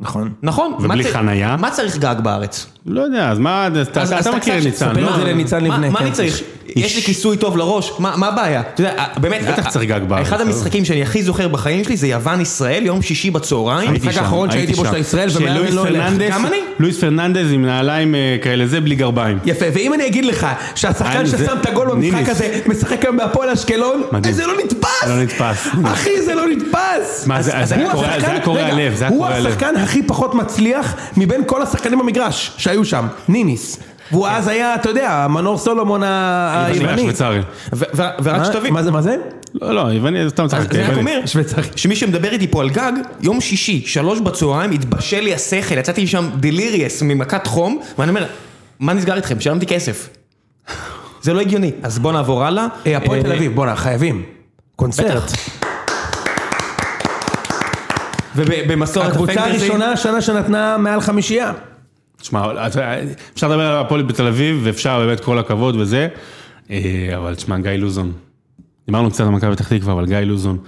נכון. נכון. ובלי חנייה? מה צריך גג בארץ? לא יודע, אז מה, אתה- אז- אתה אז אתה מכיר קצת- את ניצן, ספר לא? את זה לניצן מה- לבנה, מה כן. אני צריך? יש לי כיסוי טוב לראש, מה מה הבעיה? אתה יודע, באמת, בטח צריך גג בארץ, אחד המשחקים שאני הכי זוכר בחיים שלי זה יוון-ישראל, יום שישי בצהריים. הייתי המשחק שם, האחרון שהייתי בו שם. של ישראל, ומאז לא. פרננדס- גם אני. לואיס פרננדז עם נעליים אה, כאלה זה בלי גרביים. יפה, ואם אני אגיד לך שהשחקן זה- ששם את הגול במשחק. הזה משחק היום בהפועל אשקלון, מדהים. זה לא נתפס! לא נתפס. אחי, זה לא נתפס! מה, זה- אז- זה אז היה הוא קורע- השחקן- זה היה קורע לב, זה הוא לב. השחקן הכי פחות מצליח מבין כל השחקנים במגרש שהיו שם, ניניס. והוא אז היה, אתה יודע, מנור סולומון היווני. ורק מה- שתבין, מה זה, מה זה? לא, לא, יווני, זה סתם אז צחק. זה רק. אומר. שמי שמדבר איתי פה על גג, יום שישי, שלוש בצהריים, התבשל לי השכל, יצאתי משם דליריאס ממכת חום, ואני אומר, מה נסגר איתכם? שילמתי כסף. זה לא הגיוני. אז בוא נעבור הלאה. אה, הפועל אה, תל אביב, בואנה, חייבים. קונצרט. ובמסורת הקבוצה הפנטזי- הראשונה השנה שנתנה מעל חמישייה. תשמע, אפשר לדבר על הפועל בתל אביב, ואפשר באמת כל הכבוד וזה, אה, אבל תשמע, גיא לוזון. דיברנו קצת על מכבי פתח תקווה, אבל גיא לוזון,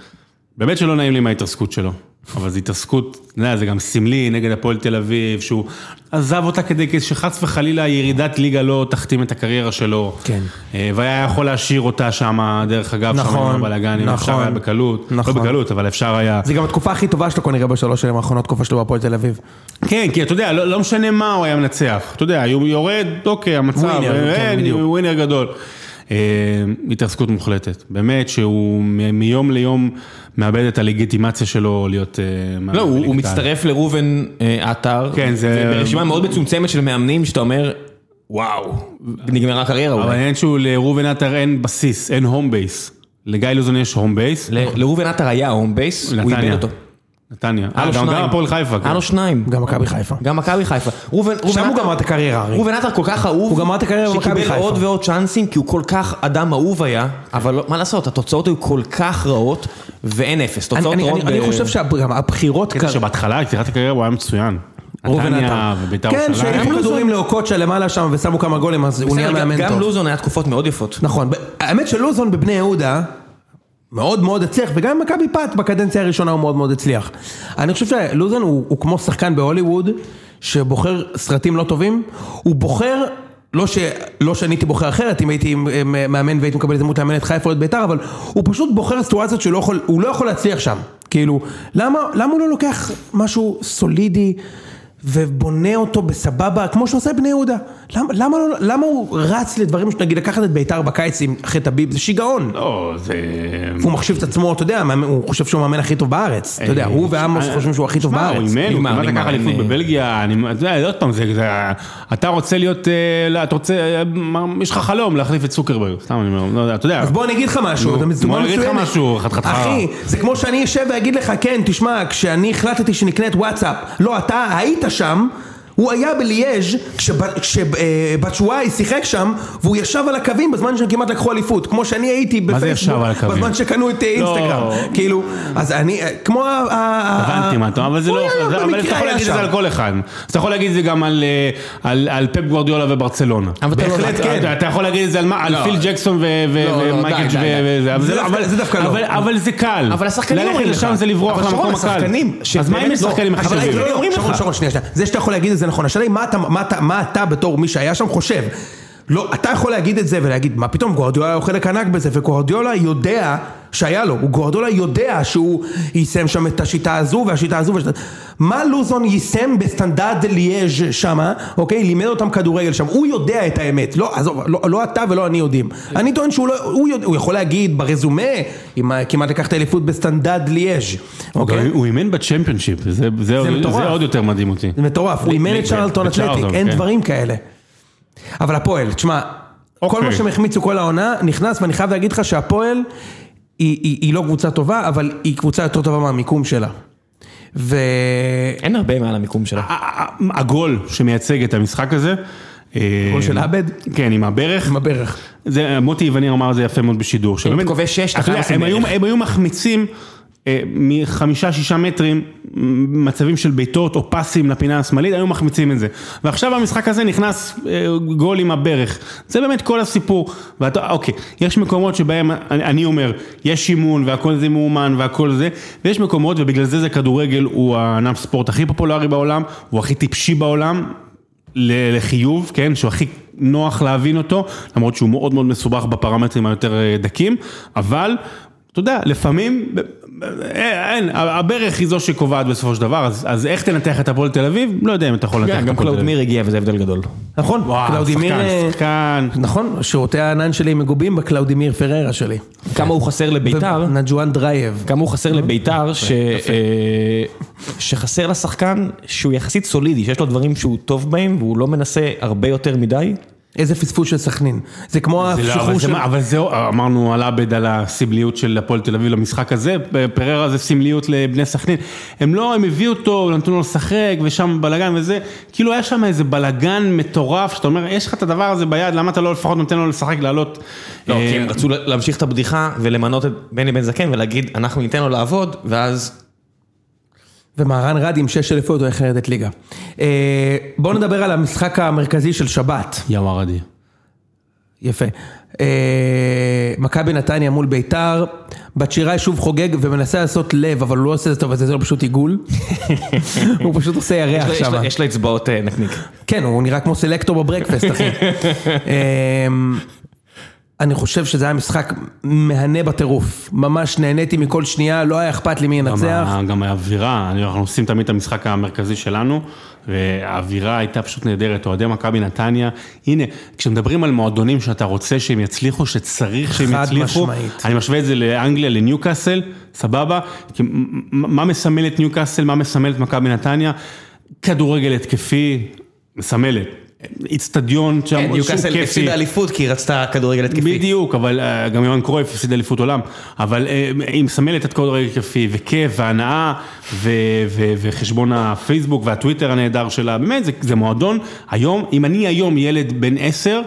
באמת שלא נעים לי מההתעסקות שלו. אבל זו התעסקות, אתה יודע, זה גם סמלי נגד הפועל תל אביב, שהוא עזב אותה כדי שחס וחלילה ירידת ליגה לא תכתים את הקריירה שלו. כן. אה, והיה יכול להשאיר אותה שם, דרך אגב, שם נכון, עם הבלאגנים, אפשר נכון, היה בקלות, נכון. לא בקלות, אבל אפשר היה. זה גם התקופה הכי טובה שלו כנראה בשלוש שנים האחרונות, תקופה שלו בהפועל תל אביב. כן, כי אתה יודע, לא, לא משנה מה הוא היה מנצח. אתה יודע, הוא יורד, אוקיי, המצב, ווינר, כן, בדיוק. הוא ווינר גדול. אה, התעסקות מוחלטת. באמת שהוא מיום ליום מאבד את הלגיטימציה שלו להיות... אה, לא, הוא הוא. מצטרף לראובן אה, עטר. כן, זה- ברשימה מאוד מצומצמת של מאמנים שאתה אומר, וואו, נגמרה הקריירה אבל. העניין שהוא לראובן עטר אין בסיס, אין home base. לגיא לוזון יש home base. לראובן עטר היה home base, הוא איבד. אותו. נתניה. היה אה, לו גם שניים. גם הפועל חיפה. כן. היה לו שניים. גם מכבי חיפה. גם מכבי חיפה. שם הוא גמר את הקריירה, הרי. ראובן עטר כל כך אהוב, הוא גמר את הקריירה במכבי שקיבל חיפה. עוד ועוד צ'אנסים, כי הוא כל כך אדם אהוב היה, אבל לא- מה לעשות, התוצאות היו כל כך רעות, ואין אפס, אני- תוצאות חושב שגם הבחירות... קטע שבהתחלה, יצירת הקריירה הוא היה מצוין. ראובן נתניה עטר. ובית"ר כן, ירושלים. שהעיפו גם כדורים לאוקוצ'ה למעלה שם ושמו כמה גולים, אז הוא נהיה גם- מאמן גם טוב. לוזון היה תקופות מאוד יפות. נכון, האמת שלוזון בבני יהודה מאוד מאוד הצליח, וגם במכבי פת בקדנציה הראשונה הוא מאוד מאוד הצליח. אני חושב שלוזון הוא, הוא כמו שחקן בהוליווד, שבוחר סרטים לא טובים, הוא בוחר, לא, ש, לא שאני הייתי בוחר אחרת, אם הייתי אה, מאמן והייתי מקבל הזדמנות לאמן את חיפה או את בית"ר, אבל הוא פשוט בוחר סיטואציות שהוא לא יכול, לא יכול להצליח שם. כאילו, למה, למה הוא לא לוקח משהו סולידי ובונה אותו בסבבה, כמו שעושה בני יהודה? למה, למה, לא- למה הוא רץ לדברים, נגיד לקחת את בית"ר בקיץ עם אחרי טביב, זה שיגעון. לא, זה... הוא מחשיב את עצמו, אתה יודע, הוא חושב שהוא המאמן הכי טוב בארץ, אתה יודע, הוא ועמוס אה, חושבים שהוא הכי טוב שמע, בארץ. הוא אימן, הוא כמעט לקח אליפות אני- בבלגיה, אני, אתה יודע, עוד פעם, זה, אתה רוצה להיות, אה, לא, אתה רוצה, אה, יש לך חלום להחליף את צוקרברג, סתם אני אומר, לא יודע, אתה יודע. אז בוא אני אגיד לך משהו, אתה מזדוגה בוא אני אגיד לך. משהו, חתיכת חרא. אחי, זה כמו שאני אשב ואגיד לך, כן, תשמע, כשאני החלטתי שנקנה את וואטסאפ, לא, אתה היית שם. הוא היה בליאז' כשבצ'ואי שיחק שם והוא ישב על הקווים בזמן שהם כמעט לקחו אליפות כמו שאני הייתי מה זה ישב על הקווים? בזמן שקנו את אה, לא. אינסטגרם כאילו אז אני אה, כמו הבנתי מה אתה אומר, אבל זה לא, אבל אתה יכול להגיד את זה. על כל אחד. אתה יכול להגיד את זה גם על, אה, על, על פפ גוורדיולה וברצלונה. לא- בהחלט כן. אתה, אתה יכול להגיד את זה על, מה- על לא. פיל ג'קסון ו- ו- ומייקל. וזה, אבל זה קל. אבל השחקנים ללכת אומרים לך. לשם זה לברוח למקום הקל. אז מה אם יש שחקנים שנייה. זה שאתה יכול להגיד את זה נכון, השאלה היא מה אתה, מה אתה, מה אתה בתור מי שהיה שם חושב. לא, אתה יכול להגיד את זה ולהגיד, מה פתאום, גוארדיולה הוא חלק ענק בזה, וגוארדיולה יודע שהיה לו, הוא גוארדיולה יודע שהוא יישם שם את השיטה הזו והשיטה הזו והשיטה... מה לוזון יישם בסטנדרט ליאז' שמה, אוקיי? לימד אותם כדורגל שם, הוא יודע את האמת, לא, עזוב, לא, לא אתה ולא אני יודעים. אני טוען שהוא לא, הוא, יודע, הוא יכול להגיד ברזומה, אם כמעט לקחת אליפות בסטנדרט ליאז', אוקיי? הוא אימן בצ'מפיונשיפ, זה- זה זה מטורף. עוד יותר מדהים אותי. זה מטורף, הוא אימן את צ'רלטון בצ'רלטון, אתלטיק, אין כן. דברים כאלה. אבל הפועל, תשמע, כל אוקיי. מה שהם החמיצו כל העונה נכנס, ואני חייב להגיד לך שהפועל היא- היא היא לא קבוצה טובה, אבל היא קבוצה יותר טובה מהמיקום שלה. ו... אין הרבה מעל המיקום שלה. הגול שמייצג את המשחק הזה. אה, גול של עבד? כן, עם הברך. עם הברך. זה, מוטי איווניר אמר את זה יפה מאוד בשידור. שבאמת, כובש שש, אתה חייב לשים ברך. הם היו מחמיצים אה, מחמישה שישה מטרים מצבים של בעיטות או פסים לפינה השמאלית, היו מחמיצים את זה. ועכשיו במשחק הזה נכנס אה, גול עם הברך. זה באמת כל הסיפור. ואתה, אוקיי, יש מקומות שבהם, אני, אני אומר, יש אימון והכל זה מאומן והכל זה, ויש מקומות, ובגלל זה זה כדורגל, הוא הענף ספורט הכי פופולרי בעולם, הוא הכי טיפשי בעולם. לחיוב, כן, שהוא הכי נוח להבין אותו, למרות שהוא מאוד מאוד מסובך בפרמטרים היותר אה, דקים, אבל, אתה יודע, לפעמים, אין, הברך היא זו שקובעת בסופו של דבר, אז, אז איך תנתח את הפועל תל אביב? לא יודע אם אתה יכול לנתח את גם הפועל תל אביב. קלאודמיר הגיע וזה הבדל גדול. נכון, וואו, קלאודימיר... שחקן, אה, שחקן. נכון, שירותי הענן שלי מגובים ב-Cloud-ימיר פררה שלי. כמה הוא חסר לביתר, נג'ואן דרייב. כמה הוא חסר לביתר, ש- אה, שחסר לשחקן שהוא יחסית סולידי, שיש לו דברים שהוא טוב בהם והוא לא מנסה הרבה יותר מדי. איזה פספוס של סכנין. זה כמו לא, השחרור אבל, של... אבל זהו, אמרנו על עבד על הסמליות של הפועל תל אביב למשחק הזה, פררה זה סמליות לבני סכנין. הם לא, הם הביאו אותו, נתנו לו לשחק, ושם בלאגן וזה, כאילו היה שם איזה בלאגן מטורף, שאתה אומר, יש לך את הדבר הזה ביד, למה אתה לא לפחות נותן לו לשחק, לעלות? לא, אה, כי הם רצו להמשיך את הבדיחה ולמנות את בני בן זקן ולהגיד אנחנו ניתן לו לעבוד ואז ומהרן רדי עם שש אליפויות הוא הולך לרדת ליגה. אה, בואו נדבר על המשחק המרכזי של שבת. יא ווארדי. יפה. אה, מכבי נתניה מול ביתר, בת שיראי שוב חוגג ומנסה לעשות לב, אבל הוא לא עושה את זה טוב, אז זה לא פשוט עיגול. הוא פשוט עושה ירח שם. יש לו אצבעות אה, נקניק. כן, הוא נראה כמו סלקטור בברקפסט, אחי. אני חושב שזה היה משחק מהנה בטירוף. ממש נהניתי מכל שנייה, לא היה אכפת לי מי ינצח. גם האווירה, אנחנו עושים תמיד את המשחק המרכזי שלנו, והאווירה הייתה פשוט נהדרת, אוהדי מכבי נתניה, הנה, כשמדברים על מועדונים שאתה רוצה שהם יצליחו, שצריך שהם יצליחו, משמעית. אני משווה את זה לאנגליה, לניוקאסל, סבבה, מה מסמל את ניוקאסל, מה מסמל את מכבי נתניה, כדורגל התקפי, מסמלת, איצטדיון שם, כן, ניוקאסל כיפי. הפסידה אליפות כי היא רצתה כדורגל התקפי. בדיוק, אבל אה, גם יוהן קרויף הפסיד אליפות עולם, אבל אה, היא מסמלת את רגע כיפי, וכיף, והנאה, וחשבון הפייסבוק והטוויטר הנהדר שלה, באמת, זה מועדון, היום, אם אני היום ילד בן עשר,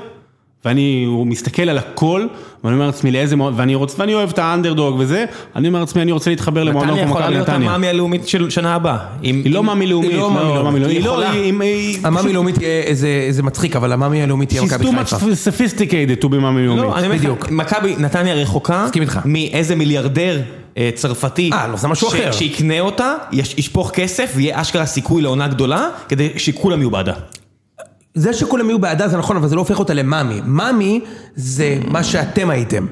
ואני הוא מסתכל על הכל, ואני אומר לעצמי לאיזה מועדון, ואני, רוצ, ואני אוהב את האנדרדוג וזה, אני אומר לעצמי, אני רוצה להתחבר למועדון נתניה כמו יכולה מכבי להיות נתניה. המאמי הלאומית של שנה הבאה. היא לא מאמי לאומית, היא לא מאמי לא מאמי לאומית, היא לא, היא יכולה. היא- היא- המאמי לאומית איזה מצחיק, אבל המאמי הלאומית תהיה She's מכבי too חיפה. much sophisticated to be מאמי לאומית. לא, אני אומר בדיוק. לך, מכבי נתניה רחוקה, מסכים איתך. מאיזה מיליארדר אה, צרפתי, אה, לא, זה משהו ש- אחר. שיקנה אותה, יש- ישפוך כסף, ויהיה אשכרה סיכוי לעונה גדולה, כדי שכולם יהיו בעדה. זה שכולם יהיו בעדה זה נכון, אבל זה לא הופך אותה למאמי. מאמי זה מה שאתם הייתם.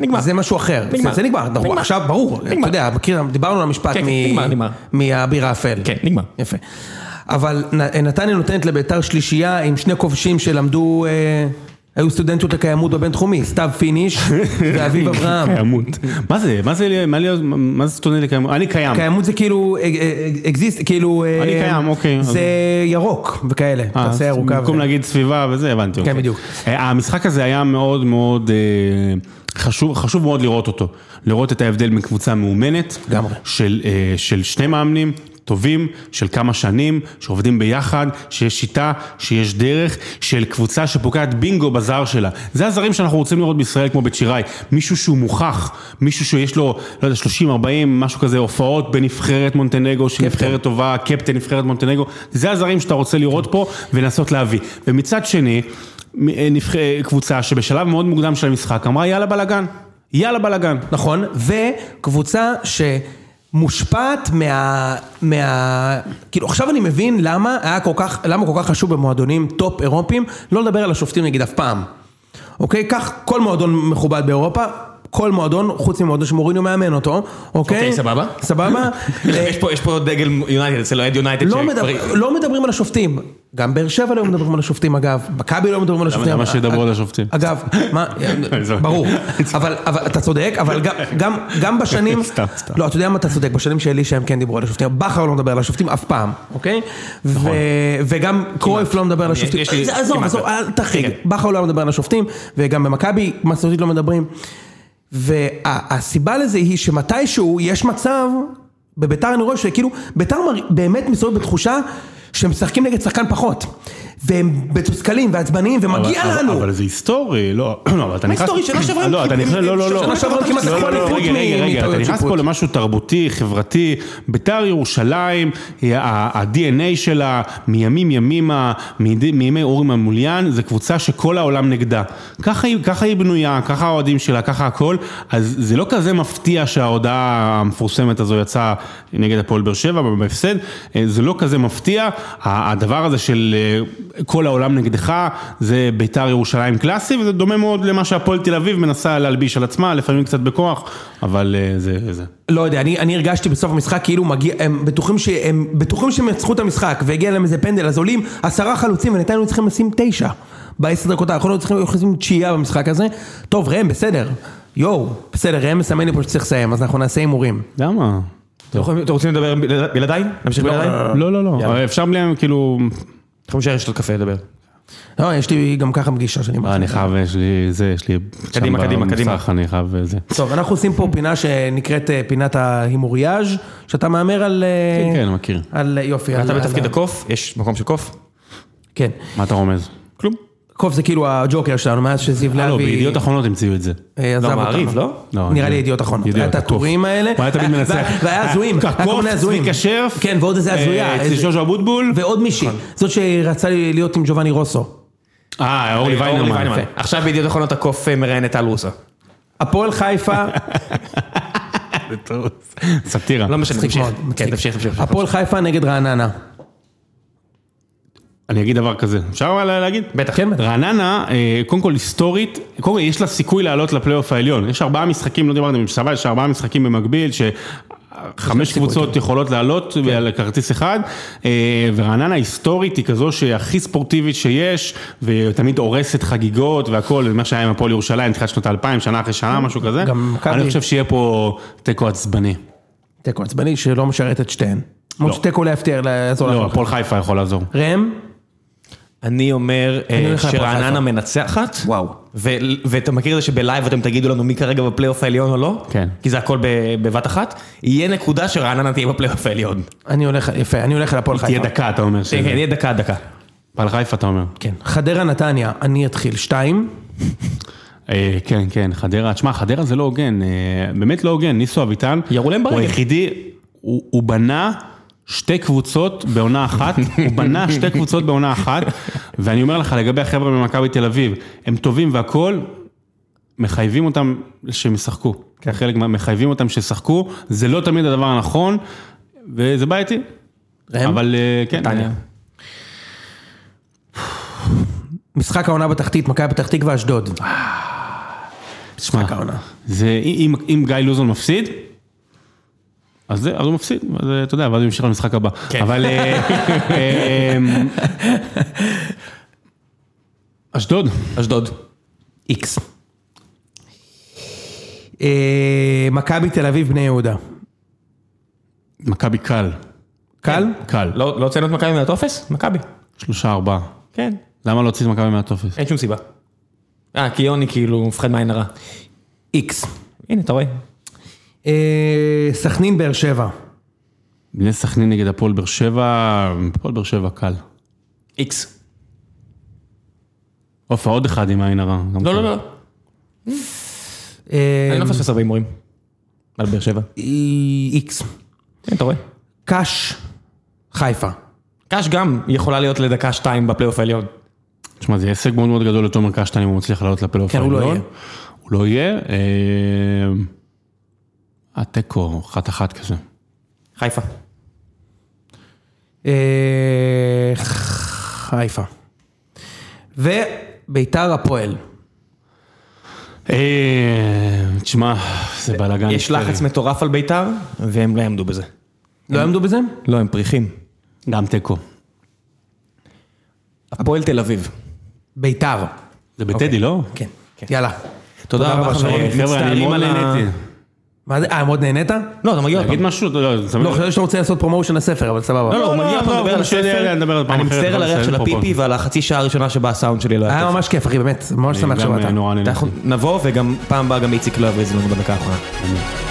נגמר. זה משהו אחר. נגמר. זה- נגמר. אנחנו נגמר. עכשיו, ברור. נגמר. אתה יודע, דיברנו על המשפט כן, כן, מ- נגמר, נגמר. מהאביר האפל. כן, נגמר. יפה. אבל נתניה נותנת לביתר שלישייה עם שני כובשים שלמדו, אה, היו סטודנטיות לקיימות בבינתחומי, סתיו פיניש ואביב אברהם. קיימות. מה זה? מה זה? מה להיות- מה זה סטודנט לקיימות? אני קיים. קיימות זה כאילו, exist, כאילו, אה, אני קיים, אוקיי. זה ירוק וכאלה, אה, תעשה ירוקה. במקום להגיד סביבה וזה, הבנתי. אוקיי. בדיוק. אה, המשחק הזה היה מאוד מאוד אה, חשוב, חשוב מאוד לראות אותו. לראות את ההבדל בין קבוצה מאומנת. של, אה, של שני מאמנים. טובים, של כמה שנים, שעובדים ביחד, שיש שיטה, שיש דרך, של קבוצה שפוקעת בינגו בזר שלה. זה הזרים שאנחנו רוצים לראות בישראל כמו בצ'יראי. מישהו שהוא מוכח, מישהו שיש לו, לא יודע, 30, 40, משהו כזה, הופעות בנבחרת מונטנגו, שהיא נבחרת טובה, קפטן נבחרת מונטנגו. זה הזרים שאתה רוצה לראות פה ולנסות להביא. ומצד שני, אה, נבח... אה, קבוצה שבשלב מאוד מוקדם של המשחק אמרה יאללה בלאגן. יאללה בלאגן. נכון, וקבוצה שמושפעת מה... מה... כאילו עכשיו אני מבין למה היה כל כך, למה כל כך חשוב במועדונים טופ אירופיים לא לדבר על השופטים נגיד אף פעם. אוקיי? קח כל מועדון מכובד באירופה. כל מועדון, חוץ ממועדון שמוריניו מאמן אותו, אוקיי? אוקיי, סבבה. סבבה? יש פה- יש פה דגל יונייטד, אצל אוהד יונייטד. לא, לא מדברים על השופטים, גם באר שבע לא מדברים על השופטים אגב, מכבי לא מדברים על השופטים. למה שידברו על השופטים? אגב, מה. ברור, אבל, אבל אתה צודק, אבל גם, גם, גם בשנים, סתם, סתם. לא, אתה יודע מה אתה צודק, בשנים של אלישע הם כן דיברו על השופטים, בכר לא מדבר על השופטים אף פעם, אוקיי? ו, וגם קרויף לא מדבר על השופטים, עזוב. עזוב, אל תחריג. בכר לא מדבר על השופטים, וגם במכבי מסורתית לא מדברים. והסיבה לזה היא שמתישהו יש מצב, בביתר אני רואה שכאילו, ביתר באמת מסתובב בתחושה שהם משחקים נגד שחקן פחות. והם מתוסכלים ועצבניים ומגיע אבל- לנו. אבל זה היסטורי, לא, לא, אבל אתה מה נכנס... היסטורי? שנה שעברה לא, אתה נכנס, לא, לא, לא. שנה שעברה כמעט לקחו לא, אליפות רגע, אתה נכנס שיפוט. פה למשהו תרבותי, חברתי, ביתר ירושלים, ה-DNA שלה, מימים ימימה, מימי אורי ממוליאן, זה קבוצה שכל העולם נגדה. ככה היא- בנויה, ככה האוהדים שלה, ככה הכל, אז זה לא כזה מפתיע שההודעה המפורסמת הזו יצאה נגד הפועל באר שבע בהפסד, אה, זה לא כזה מפתיע, הדבר הזה של אה, כל העולם נגדך, זה ביתר ירושלים קלאסי, וזה דומה מאוד למה שהפועל תל אביב מנסה להלביש על עצמה, לפעמים קצת בכוח, אבל אה, זה זה. לא יודע, אני, אני הרגשתי בסוף המשחק כאילו מגיע, הם בטוחים שהם בטוחים שהם ינצחו את המשחק והגיע להם איזה פנדל, אז עולים עשרה חלוצים ונתנו צריכים לשים תשע בעשר דקות האחרונות צריכים לשים תשיעייה במשחק הזה. טוב ראם בסדר, יואו, בסדר ראם מסמן לי פה שצריך לסיים אז אנחנו נעשה הימורים. למה? אתם רוצים לדבר בלעד- בלעדיי? נמשיך בלעדיי? לא, לא, לא, יאללה. אפשר בלי, כאילו, אנחנו נשאר לשתות קפה לדבר. לא, יש לי גם ככה פגישה שאני אה, אני חייב, יש לי, זה, יש לי, קדימה, קדימה, קדימה. אני חייב, אה, זה. טוב, אנחנו עושים פה פינה שנקראת אה, פינת ההימוריאז' שאתה מהמר על... אה, כן, כן, מכיר. על יופי. אתה בתפקיד הקוף? יש מקום של קוף? כן. מה אתה רומז? כלום. קוף זה כאילו הג'וקר שלנו, מאז שזיו אה, לא, לוי... בידיעות אחרונות המציאו את זה. אה, לא, מעריב. לא? לא, נראה לי ידיעות אחרונות. ידיעות, היה את. הטורים האלה. הוא היה תמיד וה- מנצח. והיה הזויים. הזויים. צביקה שרף. כן, ועוד איזה הזויה. אה, אצל ז'וז'ו אבוטבול. ועוד מישהי. זאת שרצה להיות עם ג'ובאני רוסו. אה, אורלי ויינרמן. עכשיו בידיעות אחרונות הקוף אה, מראיין את טל רוסה. הפועל חיפה, סאטירה. לא משנה, כן, תמשיך. הפועל חיפה נגד רעננה. אני אגיד דבר כזה, אפשר לה- להגיד? בטח. כן, בטח. רעננה, אה, קודם כל היסטורית, קודם כל יש לה סיכוי לעלות לפלייאוף העליון. יש ארבעה משחקים, לא דיברתם עם סבבה, יש ארבעה משחקים במקביל, שחמש סיכוי, קבוצות יכולות לעלות על כרטיס אחד, אה, ורעננה היסטורית היא כזו שהכי ספורטיבית שיש, ותמיד הורסת חגיגות והכל, מה שהיה עם הפועל ירושלים, תחילת שנות האלפיים, שנה אחרי שנה, משהו כזה. אני חושב שיהיה פה תיקו עצבני. תיקו עצבני שלא משרת את שתיהן. כמו שתיקו לא יפתיע לעזור לא, לנו. הפועל חיפה יכול לעזור. ראם? אני אומר אה, שרעננה. מנצחת. וואו. ואתה מכיר את זה שבלייב אתם תגידו לנו מי כרגע בפלייאוף העליון או לא? כן. כי זה הכל ב- בבת אחת. יהיה נקודה שרעננה תהיה בפלייאוף העליון. אני הולך, יפה, אני הולך להפועל תהיה חיפה. דקה, אתה אומר. כן, כן, יהיה דקה דקה. הפועל חיפה, אתה אומר. כן. חדרה נתניה, אני אתחיל. שתיים. אה, כן, כן, חדרה, תשמע, חדרה זה לא הוגן, אה, באמת לא הוגן, ניסו אביטן, ירו להם הוא ברגל. היחידי, הוא הוא בנה שתי קבוצות בעונה אחת, הוא בנה שתי קבוצות בעונה אחת, ואני אומר לך, לגבי החבר'ה ממכבי תל אביב, הם טובים והכול, מחייבים אותם שהם ישחקו, כן. חלק מחייבים אותם שישחקו, זה לא תמיד הדבר הנכון, וזה בעייתי, ראם? אבל אה, כן, נתניה. משחק העונה בתחתית, מכבי פתח תקווה אשדוד. משחק העונה. זה, אם, אם גיא לוזון מפסיד, אז זה, אז הוא מפסיד, אז אתה יודע, ואז הוא ימשיך למשחק הבא. כן. אבל... אה, אה, אשדוד. אשדוד. איקס. אה, מכבי תל אביב, בני יהודה. מכבי קל. קל? קל. לא לא הוצאנו את מכבי מהטופס? מכבי. שלושה ארבעה. כן. למה לא הוציא את מכבי מהטופס? אין שום סיבה. אה, כי יוני כאילו מפחד מעין הרע. איקס. הנה, אתה רואה. אה, סכנין, באר שבע. בני סכנין נגד הפועל באר שבע, הפועל באר שבע קל. איקס. עופר, עוד אחד עם העין הרע. לא. לא, לא. אה, אני לא מפספס הרבה הימורים. על באר שבע. איקס. כן, אתה רואה. קאש, חיפה. קאש גם יכולה להיות לדקה שתיים בפלייאוף העליון. תשמע, זה הישג מאוד מאוד גדול לתומר קשטן אם הוא מצליח לעלות לפלייאוף כן, הוא לא העליון. יהיה. הוא לא יהיה. אה, התיקו, אחת אחת כזה. חיפה. אה, חיפה. וביתר הפועל. אה, תשמע, זה בלאגן. יש לחץ מטורף על ביתר, והם לא יעמדו בזה. לא יעמדו בזה? לא, הם פריכים. גם תיקו. הפועל תל אביב. ביתר. זה בטדי, לא? כן. כן. יאללה. תודה רבה, חברים. חבר'ה, אני מצטערים מאוד על ה- נהניתי. מה זה? אה, מאוד נהנית? לא, אתה מגיע עוד פעם. משהו? לא, זה לא, חשבתי שאתה רוצה לעשות promotion לספר, אבל סבבה. לא, לא, הוא לא, מגיע לא, פה לא, לדבר על הספר. פעם אני מצטער על הריח של הפיפי. ועל החצי שעה הראשונה שבה הסאונד שלי לא היה היה. ממש כיף, אחי, באמת. ממש שמח גם שבאת. אנחנו נבוא וגם פעם הבאה גם איציק לא יבריז לנו בדקה האחרונה.